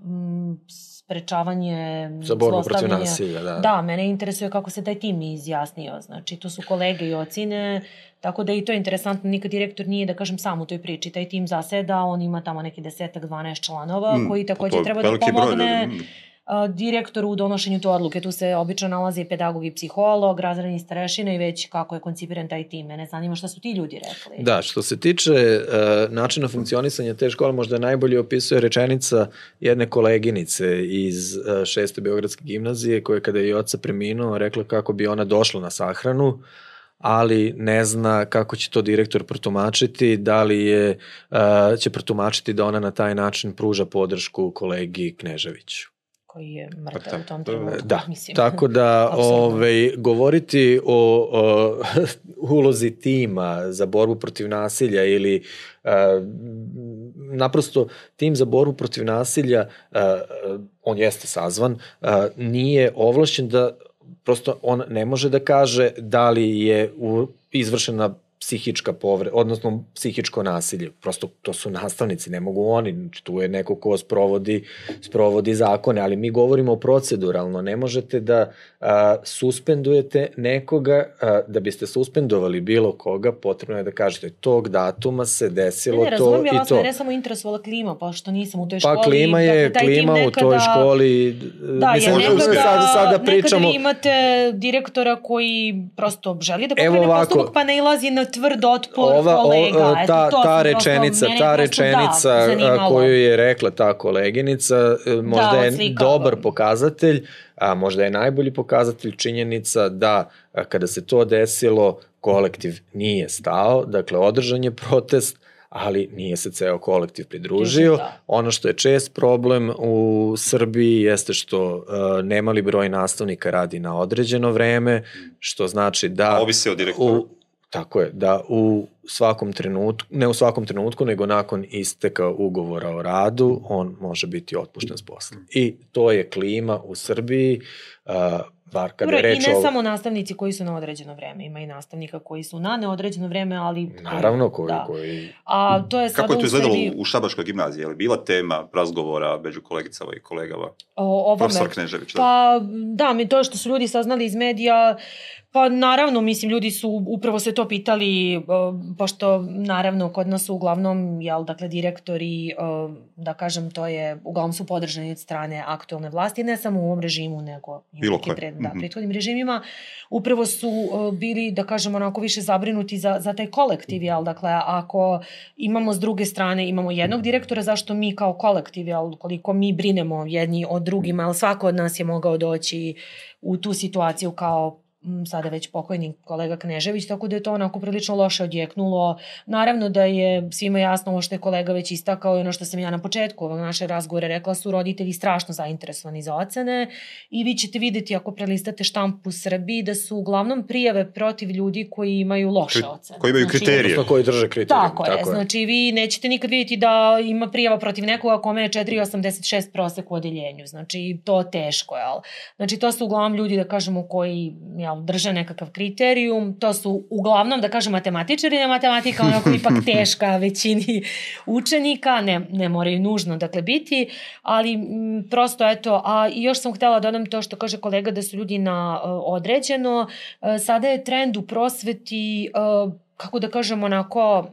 m, sprečavanje za borbu protiv nasilja, da. Da, mene interesuje kako se taj tim izjasnio. Znači, to su kolege i ocine, tako da i to je interesantno. Nikad direktor nije, da kažem, sam u toj priči. Taj tim zaseda, on ima tamo neki desetak, 12 članova, mm, koji takođe treba da pomogne. Broj, direktor u donošenju te odluke. Tu se obično nalazi pedagog i psiholog, razredni starešina i već kako je koncipiran taj tim. Mene zanima šta su ti ljudi rekli. Da, što se tiče uh, načina funkcionisanja te škole, možda najbolje opisuje rečenica jedne koleginice iz uh, šeste Beogradske gimnazije, koja kada je i oca preminuo, rekla kako bi ona došla na sahranu, ali ne zna kako će to direktor protumačiti, da li je, uh, će protumačiti da ona na taj način pruža podršku kolegi Kneževiću koji je mrtav pa u tom trenutku. Da, mislim. tako da ovaj, govoriti o, o ulozi tima za borbu protiv nasilja ili uh, naprosto tim za borbu protiv nasilja, uh, on jeste sazvan, uh, nije ovlašćen da prosto on ne može da kaže da li je u, izvršena psihička povre, odnosno psihičko nasilje. Prosto to su nastavnici, ne mogu oni, znači tu je neko ko sprovodi, sprovodi zakone, ali mi govorimo proceduralno, ne možete da a, suspendujete nekoga, a, da biste suspendovali bilo koga, potrebno je da kažete tog datuma se desilo ne, ne, to i to. Ne, ne samo interesovala klima, pa što nisam u toj pa školi. Pa klima je, dakle, klima nekada, u toj školi, da, mislim, je nekada, sad, sad da pričamo. Nekada imate direktora koji prosto želi da pokrene postupak, pa ne ilazi na tvrd otpor Ova, kolega. O, ta, Eto, ta rečenica, ta da, rečenica da, koju je rekla ta koleginica, e, možda da, je dobar pokazatelj, a možda je najbolji pokazatelj činjenica da kada se to desilo, kolektiv nije stao, dakle održan je protest, ali nije se ceo kolektiv pridružio. Da. Ono što je čest problem u Srbiji jeste što uh, nemali broj nastavnika radi na određeno vreme, što znači da... Ovisi o direktoru. U, Tako je, da u svakom trenutku, ne u svakom trenutku, nego nakon isteka ugovora o radu, on može biti otpušten s posla. I to je klima u Srbiji, uh, bar kada Dobro, reč I ne o... samo nastavnici koji su na određeno vreme, ima i nastavnika koji su na neodređeno vreme, ali... Naravno, koji... Da. koji... A to je Kako je to izgledalo u, u Šabaškoj gimnaziji? Je li bila tema razgovora među kolegicama i kolegama? O, ovome. Profesor Knežević, da. Pa, da, mi to što su ljudi saznali iz medija, Pa naravno, mislim, ljudi su upravo se to pitali, pošto naravno kod nas su uglavnom, jel, dakle, direktori, da kažem, to je, uglavnom su podržani od strane aktualne vlasti, ne samo u ovom režimu, nego i Bilo nekim pred, da, mhm. prethodnim režimima, upravo su bili, da kažem, onako više zabrinuti za, za taj kolektiv, jel, dakle, ako imamo s druge strane, imamo jednog direktora, zašto mi kao kolektiv, jel, koliko mi brinemo jedni od drugima, jel, svako od nas je mogao doći u tu situaciju kao sada već pokojni kolega Knežević, tako da je to onako prilično loše odjeknulo. Naravno da je svima jasno ovo što je kolega već istakao i ono što sam ja na početku ovog naše razgovore rekla su roditelji strašno zainteresovani za ocene i vi ćete videti ako prelistate štampu u Srbiji da su uglavnom prijave protiv ljudi koji imaju loše Kri, ocene. Koji imaju znači, kriterije. koji drže kriterije. Tako, tako je. je. Znači vi nećete nikad vidjeti da ima prijava protiv nekoga kome je 4,86 prosek u odeljenju. Znači to teško, jel? Znači to su uglavnom ljudi da kažemo koji jel, drže nekakav kriterijum. To su uglavnom, da kažem, matematičari, ne matematika onako ipak teška većini učenika, ne, ne moraju nužno dakle biti, ali m, prosto eto, a još sam htela da dodam to što kaže kolega da su ljudi na uh, određeno. Uh, sada je trend u prosveti uh, kako da kažem, onako, uh,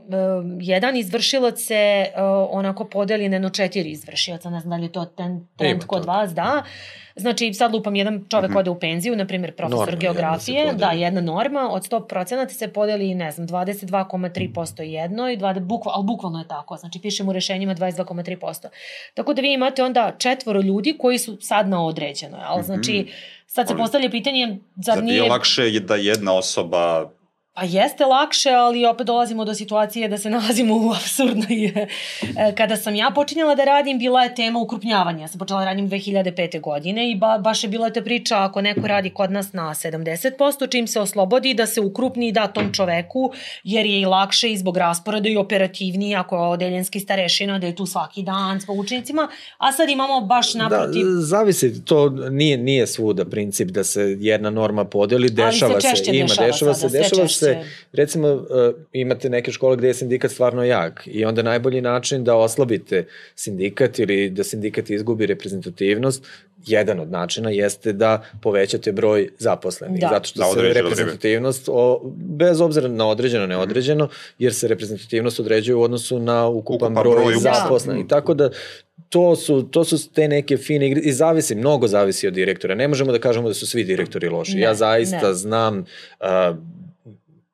jedan izvršilac se uh, onako podeli na jedno četiri izvršilaca, ne znam da li je to ten, trend kod vas, da. Znači, sad lupam, jedan čovek mm -hmm. ode u penziju, na primjer profesor norma, geografije, da, jedna norma, od 100% se podeli, ne znam, 22,3% jedno i 20, bukva, ali bukvalno je tako, znači pišemo u rešenjima 22,3%. Tako da vi imate onda četvoro ljudi koji su sad na određeno, ali znači, sad se postavlja pitanje, zar nije... Zar je lakše da jedna osoba Pa jeste lakše, ali opet dolazimo do situacije da se nalazimo u absurdnoj... E, kada sam ja počinjala da radim, bila je tema ukrupnjavanja. Ja sam počela da radim 2005. godine i ba, baš je bila ta priča ako neko radi kod nas na 70%, čim se oslobodi da se ukrupni i da tom čoveku, jer je i lakše i zbog rasporeda i operativniji ako je odeljenski starešina, da je tu svaki dan s učenicima, a sad imamo baš da, naprotiv... Da, zavisi, to nije, nije svuda princip da se jedna norma podeli, dešava se, se ima, dešava, dešava se, dešava se se, recimo, uh, imate neke škole gde je sindikat stvarno jak i onda najbolji način da oslabite sindikat ili da sindikat izgubi reprezentativnost, jedan od načina jeste da povećate broj zaposlenih. Da. Zato što se reprezentativnost, o, bez obzira na određeno, neodređeno, jer se reprezentativnost određuje u odnosu na ukupan, ukupan broj, broj zaposlenih. Da. Tako da to su, to su te neke fine igre i zavisi, mnogo zavisi od direktora. Ne možemo da kažemo da su svi direktori loši. Ne, ja zaista ne. znam uh,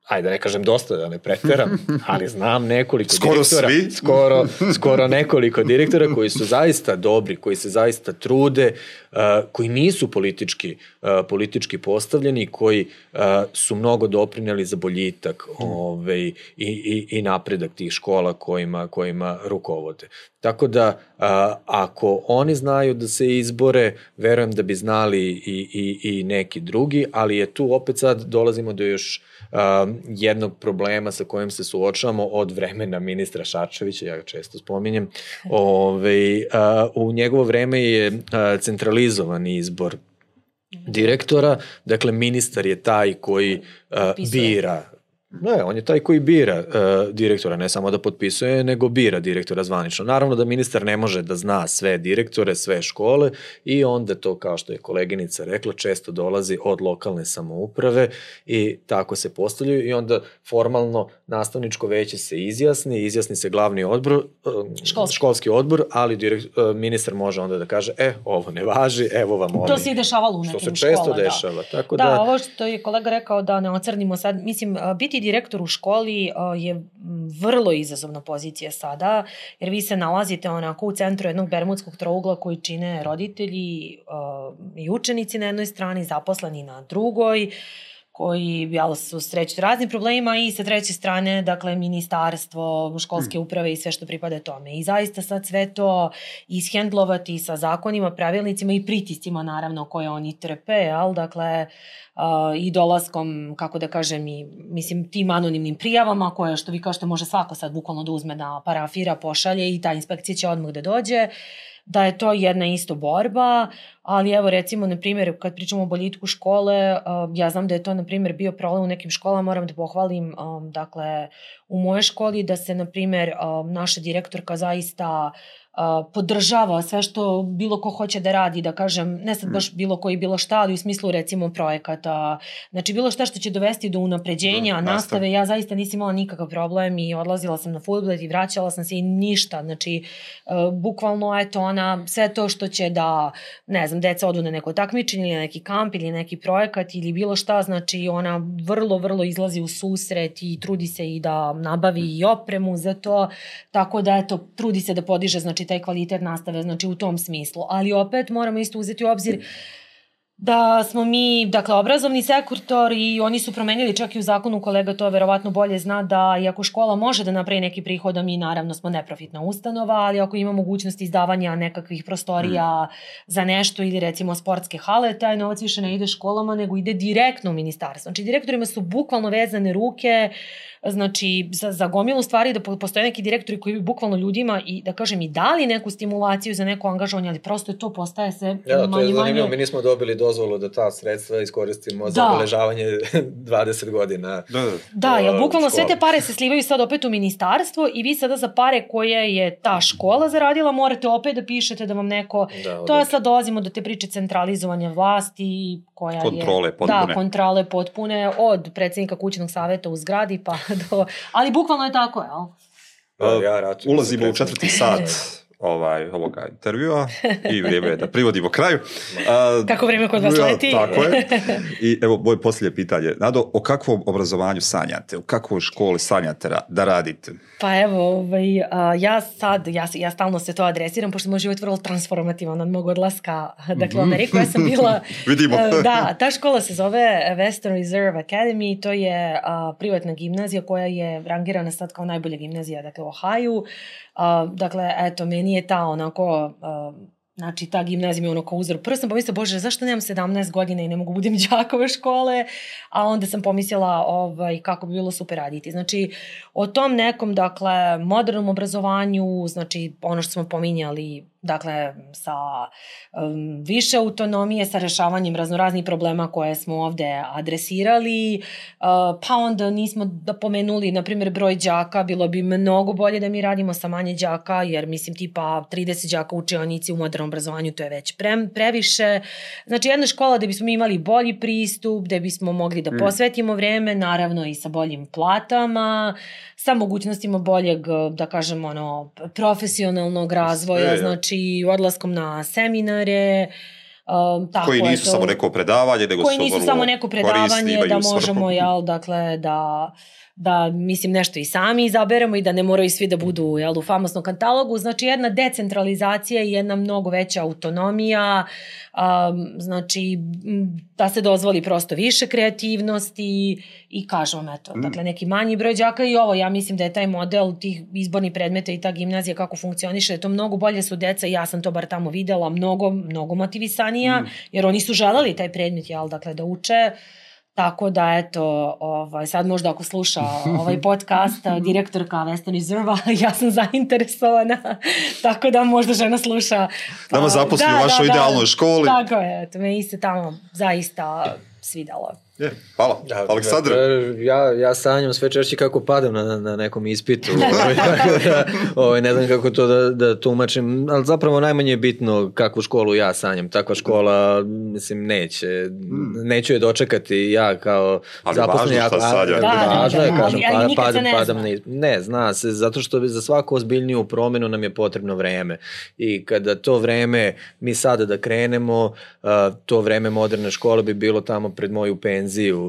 ajde da ne kažem dosta, da ne preteram, ali znam nekoliko skoro direktora, svi? skoro, skoro nekoliko direktora koji su zaista dobri, koji se zaista trude, uh, koji nisu politički, uh, politički postavljeni, koji uh, su mnogo doprineli za boljitak mm. ovaj, i, i, i napredak tih škola kojima, kojima rukovode. Tako da, ako oni znaju da se izbore, verujem da bi znali i, i, i neki drugi, ali je tu opet sad dolazimo do još um, jednog problema sa kojim se suočavamo od vremena ministra Šarčevića, ja ga često spominjem. Ove, uh, u njegovo vreme je uh, centralizovan izbor direktora, dakle ministar je taj koji uh, bira Ne, on je taj koji bira uh, direktora, ne samo da potpisuje, nego bira direktora zvanično. Naravno da ministar ne može da zna sve direktore, sve škole i onda to, kao što je koleginica rekla, često dolazi od lokalne samouprave i tako se postavljaju i onda formalno nastavničko veće se izjasni, izjasni se glavni odbor, uh, školski. školski odbor, ali direkt, uh, ministar može onda da kaže, e, ovo ne važi, evo vam ovo. To se i dešavalo u nekim školama. Što se često škola, da. dešava. Da. Tako da, da, ovo što je kolega rekao da ne ocrnimo sad, mislim, biti direktor u školi je vrlo izazovna pozicija sada, jer vi se nalazite onako u centru jednog bermudskog trougla koji čine roditelji i učenici na jednoj strani, zaposleni na drugoj, koji jel, su sreću raznim problemima i sa treće strane, dakle, ministarstvo, školske hmm. uprave i sve što pripada tome. I zaista sad sve to ishendlovati sa zakonima, pravilnicima i pritiscima, naravno, koje oni trpe, jel, dakle, uh, i dolaskom, kako da kažem, i, mislim, tim anonimnim prijavama koje, što vi kažete, može svako sad bukvalno da uzme da parafira, pošalje i ta inspekcija će odmah da dođe da je to jedna isto borba, ali evo recimo, na primjer, kad pričamo o boljitku škole, uh, ja znam da je to, na primjer, bio problem u nekim školama, moram da pohvalim, um, dakle, u moje školi da se, na primjer, um, naša direktorka zaista podržava sve što bilo ko hoće da radi, da kažem, ne sad baš bilo koji bilo šta, ali u smislu recimo projekata, znači bilo šta što će dovesti do unapređenja, do, nastave, ja zaista nisam imala nikakav problem i odlazila sam na futbol i vraćala sam se i ništa, znači uh, bukvalno eto ona, sve to što će da, ne znam, deca odu na neko takmičenje ili neki kamp ili neki projekat ili bilo šta, znači ona vrlo, vrlo izlazi u susret i trudi se i da nabavi i opremu za to, tako da eto, trudi se da podiže znači taj kvalitet nastave, znači u tom smislu. Ali opet moramo isto uzeti u obzir da smo mi, dakle, obrazovni sektor i oni su promenili čak i u zakonu, kolega to verovatno bolje zna, da iako škola može da napravi neki prihod, a mi naravno smo neprofitna ustanova, ali ako ima mogućnost izdavanja nekakvih prostorija mm. za nešto ili recimo sportske hale, taj novac više ne ide školama, nego ide direktno u ministarstvo. Znači, direktorima su bukvalno vezane ruke, znači za, za gomilu stvari da postoje neki direktori koji bi bukvalno ljudima i da kažem i dali neku stimulaciju za neko angažovanje, ali prosto je to postaje se ja, da, to je zanimljivo, mi nismo dobili dozvolu da ta sredstva iskoristimo da. za obeležavanje 20 godina. Da, da. da jer bukvalno škola. sve te pare se slivaju sad opet u ministarstvo i vi sada za pare koje je ta škola zaradila morate opet da pišete da vam neko, da, to je sad dolazimo do te priče centralizovanja vlasti koja kontrole je... potpune. Da, kontrole potpune od predsednika kućnog saveta u zgradi pa do... Ali bukvalno je tako, jel? Uh, ja ulazimo u četvrti sat ovaj, ovoga intervjua i vrijeme je da privodimo kraju. A, Kako vrijeme kod vas leti. Tako je. I evo, moje posljednje pitanje. Nado, o kakvom obrazovanju sanjate? U kakvoj školi sanjate da radite? Pa evo, ovaj, ja sad, ja, ja stalno se to adresiram, pošto moj život vrlo transformativan od mog odlaska dakle, u mhm. Ameriku. Ja sam bila... Vidimo. da, ta škola se zove Western Reserve Academy, to je a, privatna gimnazija koja je rangirana sad kao najbolja gimnazija dakle, u Ohaju. A, dakle, eto, meni je ta onako... A, Znači, ta gimnazija mi je ono uzor. Prvo sam pomislila, bože, zašto nemam 17 godina i ne mogu budem đakove škole? A onda sam pomislila ovaj, kako bi bilo super raditi. Znači, o tom nekom, dakle, modernom obrazovanju, znači, ono što smo pominjali, dakle, sa um, više autonomije, sa rešavanjem raznoraznih problema koje smo ovde adresirali, uh, pa onda nismo da pomenuli, na primjer, broj đaka, bilo bi mnogo bolje da mi radimo sa manje đaka, jer mislim tipa 30 đaka u učionici u modernom obrazovanju to je već pre, previše. Znači, jedna škola da bismo imali bolji pristup, da bismo mogli da mm. posvetimo vreme, naravno i sa boljim platama, sa mogućnostima boljeg, da kažem, ono, profesionalnog razvoja, znači odlaskom na seminare, Um, tako koji nisu to, samo neko predavanje, nego koji nisu samo neko predavanje, da možemo, jel, dakle, da da mislim nešto i sami izaberemo i da ne moraju svi da budu jel, u famosnom katalogu. Znači jedna decentralizacija i jedna mnogo veća autonomija, um, znači da se dozvoli prosto više kreativnosti i kažem eto, mm. dakle neki manji broj đaka i ovo, ja mislim da je taj model tih izbornih predmeta i ta gimnazija kako funkcioniše, to mnogo bolje su deca, ja sam to bar tamo videla, mnogo, mnogo motivisanija, mm. jer oni su želeli taj predmet, jel, dakle da uče, Tako da, eto, ovaj, sad možda ako sluša ovaj podcast, direktorka Western Reserve, ja sam zainteresovana, tako da možda žena sluša. Da vas zaposli da, u vašoj da, idealnoj da, školi. Tako je, eto, me se tamo zaista svidalo. Je, hvala. Da, Aleksandar. Ja, ja sanjam sve češće kako padam na, na nekom ispitu. ovaj, da, ovaj, ne znam kako to da, da tumačim, ali zapravo najmanje je bitno kakvu školu ja sanjam. Takva škola, mislim, neće. Hmm. Neću je dočekati ja kao ali zaposlen. Ali važno šta sad. Da, da, važno je, kažem, ali, pa, padam, padam ne, ne, zna se, zato što za svaku ozbiljniju promenu nam je potrebno vreme. I kada to vreme, mi sada da krenemo, to vreme moderne škole bi bilo tamo pred moju penziju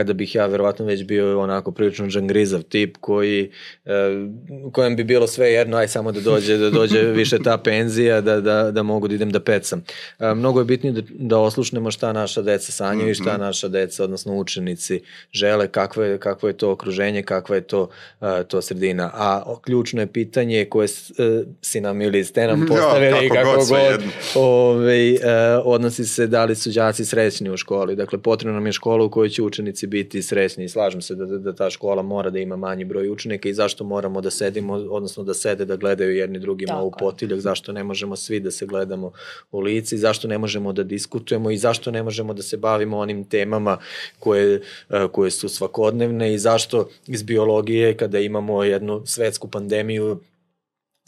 kada bih ja verovatno već bio onako prilično džangrizav tip koji e, kojem bi bilo sve jedno aj samo da dođe da dođe više ta penzija da, da, da mogu da idem da pecam. E, mnogo je bitnije da, da oslušnemo šta naša deca sanjaju mm -hmm. i šta mhm. naša deca odnosno učenici žele, kakvo je, kakvo je to okruženje, kakva je to e, to sredina. A ključno je pitanje koje e, si nam ili ste nam postavili ja, kako, kako god, god ovaj, e, odnosi se da li su đaci srećni u školi. Dakle, potrebno nam je škola u kojoj će učenici biti srećni i slažem se da, da, da ta škola mora da ima manji broj učenika i zašto moramo da sedimo, odnosno da sede da gledaju jedni drugima Tako u potiljak, zašto ne možemo svi da se gledamo u lici, zašto ne možemo da diskutujemo i zašto ne možemo da se bavimo onim temama koje, koje su svakodnevne i zašto iz biologije kada imamo jednu svetsku pandemiju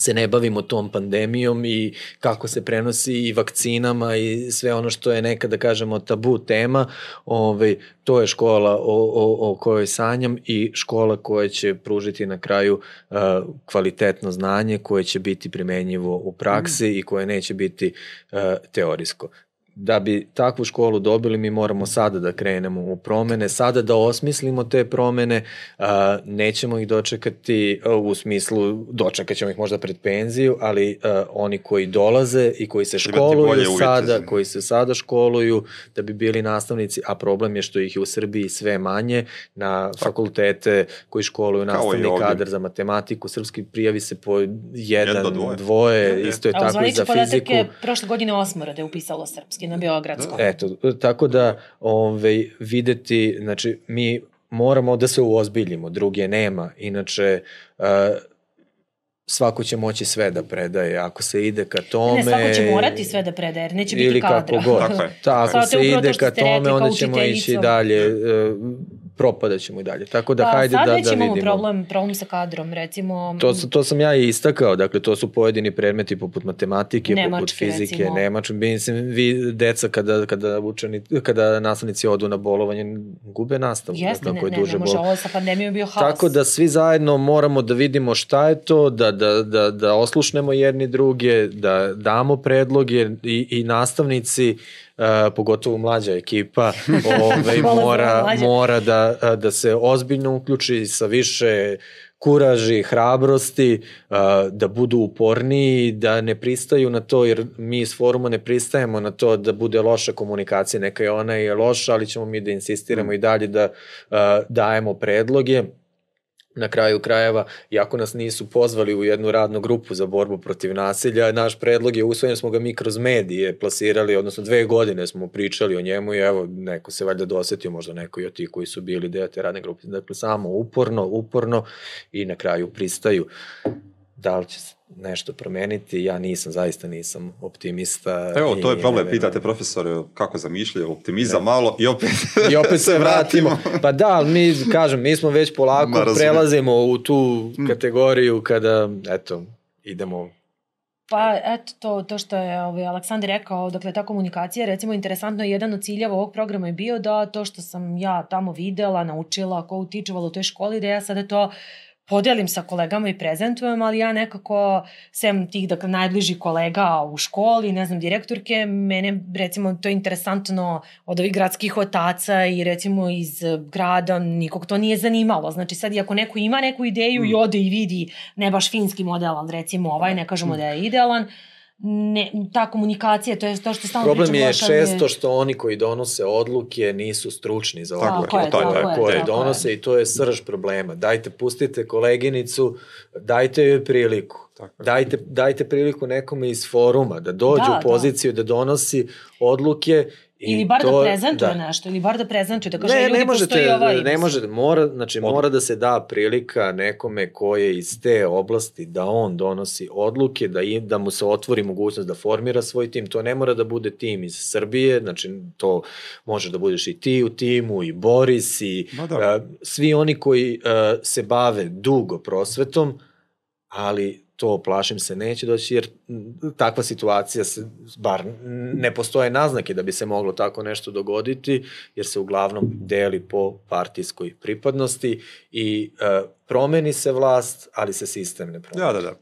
se ne bavimo tom pandemijom i kako se prenosi i vakcinama i sve ono što je nekada, da kažemo, tabu tema, ovaj, to je škola o, o, o kojoj sanjam i škola koja će pružiti na kraju uh, kvalitetno znanje koje će biti primenjivo u praksi mm. i koje neće biti uh, teorijsko da bi takvu školu dobili mi moramo sada da krenemo u promene, sada da osmislimo te promene, a, nećemo ih dočekati a, u smislu, dočekat ćemo ih možda pred penziju, ali a, oni koji dolaze i koji se školuju sada, koji se sada školuju da bi bili nastavnici, a problem je što ih je u Srbiji sve manje na fakultete koji školuju nastavni kadar za matematiku, srpski prijavi se po jedan, jedan dvoje, dvoje isto je a tako i za fiziku. A prošle godine osmora da je upisalo srpski na Beogradskom. Eto, tako da ovaj, videti, znači mi moramo da se uozbiljimo, druge nema. Inače, uh, svako će moći sve da predaje. Ako se ide ka tome... Ne, svako će morati sve da predaje, jer neće biti kadra. Ili kako god. Tako je. Ta, ako se ide ka tome, onda ćemo ići dalje. Uh, propadat ćemo i dalje. Tako da pa, hajde da, da vidimo. Sad već imamo problem, problem sa kadrom, recimo... To, to sam ja i istakao, dakle to su pojedini predmeti poput matematike, nemački, poput fizike, recimo. nemački. Mislim, vi deca kada, kada, učeni, kada nastavnici odu na bolovanje gube nastavu. Jeste, dakle, ne, ne, duže ne može, ovo sa pandemijom bio haos. Tako da svi zajedno moramo da vidimo šta je to, da, da, da, da oslušnemo jedni druge, da damo predloge i, i nastavnici uh, pogotovo mlađa ekipa, ovaj, mora, mora da, da se ozbiljno uključi sa više kuraži, hrabrosti, da budu uporniji, da ne pristaju na to, jer mi iz foruma ne pristajemo na to da bude loša komunikacija, neka je ona je loša, ali ćemo mi da insistiramo mm. i dalje da dajemo predloge na kraju krajeva, iako nas nisu pozvali u jednu radnu grupu za borbu protiv nasilja, naš predlog je usvojen, smo ga mi kroz medije plasirali, odnosno dve godine smo pričali o njemu i evo, neko se valjda dosetio, možda neko i od tih koji su bili deo te radne grupe. Dakle, samo uporno, uporno i na kraju pristaju. Da li će se nešto promeniti, ja nisam, zaista nisam optimista. Evo, to je problem, pitate profesore kako zamišljaju, optimizam ne. malo i opet... I opet se vratimo. Pa da, ali mi, kažem, mi smo već polako prelazimo u tu mm. kategoriju kada, eto, idemo Pa eto to, to što je ovaj, Aleksandar rekao, dakle ta komunikacija, recimo interesantno jedan od ciljeva ovog programa je bio da to što sam ja tamo videla, naučila, ko utičevala u toj školi, da ja sada to podelim sa kolegama i prezentujem, ali ja nekako, sem tih dakle, najbližih kolega u školi, ne znam, direktorke, mene recimo to je interesantno od ovih gradskih otaca i recimo iz grada nikog to nije zanimalo. Znači sad i ako neko ima neku ideju mm. i ode i vidi ne baš finski model, ali recimo ovaj, ne kažemo mm. da je idealan, ne, ta komunikacija, to je to što stalno Problem je često što oni koji donose odluke nisu stručni za odluke. Tako je, tako je, koje tako donose je. i to je srž problema. Dajte, pustite koleginicu, dajte joj priliku. Tako. Dajte, dajte priliku nekome iz foruma da dođe da, u da. poziciju da. da donosi odluke I ili bar da to, da prezentuje da. nešto, ili bar da prezentuje, da kaže, ne, ljudi, ne možete, postoji ovaj... Ne može, mora, znači, Od... mora da se da prilika nekome ko je iz te oblasti da on donosi odluke, da, im, da mu se otvori mogućnost da formira svoj tim. To ne mora da bude tim iz Srbije, znači, to može da budeš i ti u timu, i Boris, i da. uh, svi oni koji uh, se bave dugo prosvetom, ali to plašim se neće doći jer takva situacija se, bar ne postoje naznake da bi se moglo tako nešto dogoditi jer se uglavnom deli po partijskoj pripadnosti i e, promeni se vlast, ali se sistem ne promeni. Da, da, da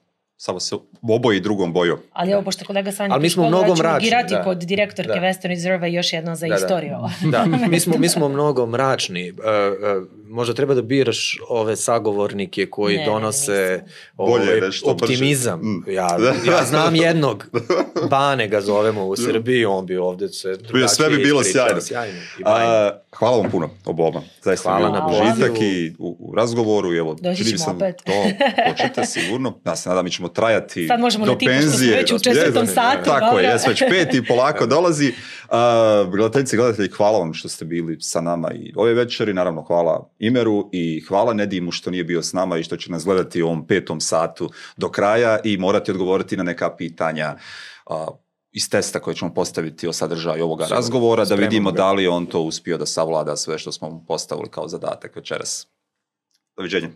samo se oboji drugom bojom. Ali evo, pošto kolega Sanja Ali mi smo mnogo mračni. Girati da. kod direktorke da. Western Reserve još jedno za da, da. istoriju. Da, da. mi, smo, mi smo mnogo mračni. Uh, uh, možda treba da biraš ove sagovornike koji ne, donose ovaj, Bolje, nešto optimizam. Mm. Ja, ja znam jednog, Bane ga zovemo u Srbiji, on bi ovde se drugačije Sve bi bilo sjajno. sjajno. A, hvala vam puno, oboma. Zaista hvala na užitak i u, u razgovoru. I evo, Doći ćemo opet. To, počete sigurno. Ja se nadam, mi ćemo trajati Sad možemo do na tipu što smo već u četvrtom satu. Tako je, jes već pet i polako dolazi. Uh, gledateljice i gledatelji, hvala vam što ste bili sa nama i ove večeri. Naravno, hvala Imeru i hvala Nedimu što nije bio s nama i što će nas gledati u ovom petom satu do kraja i morati odgovoriti na neka pitanja uh, iz testa koje ćemo postaviti o sadržaju ovoga Sve, razgovora, da vidimo ga. da li on to uspio da savlada sve što smo mu postavili kao zadatak večeras. Doviđenja.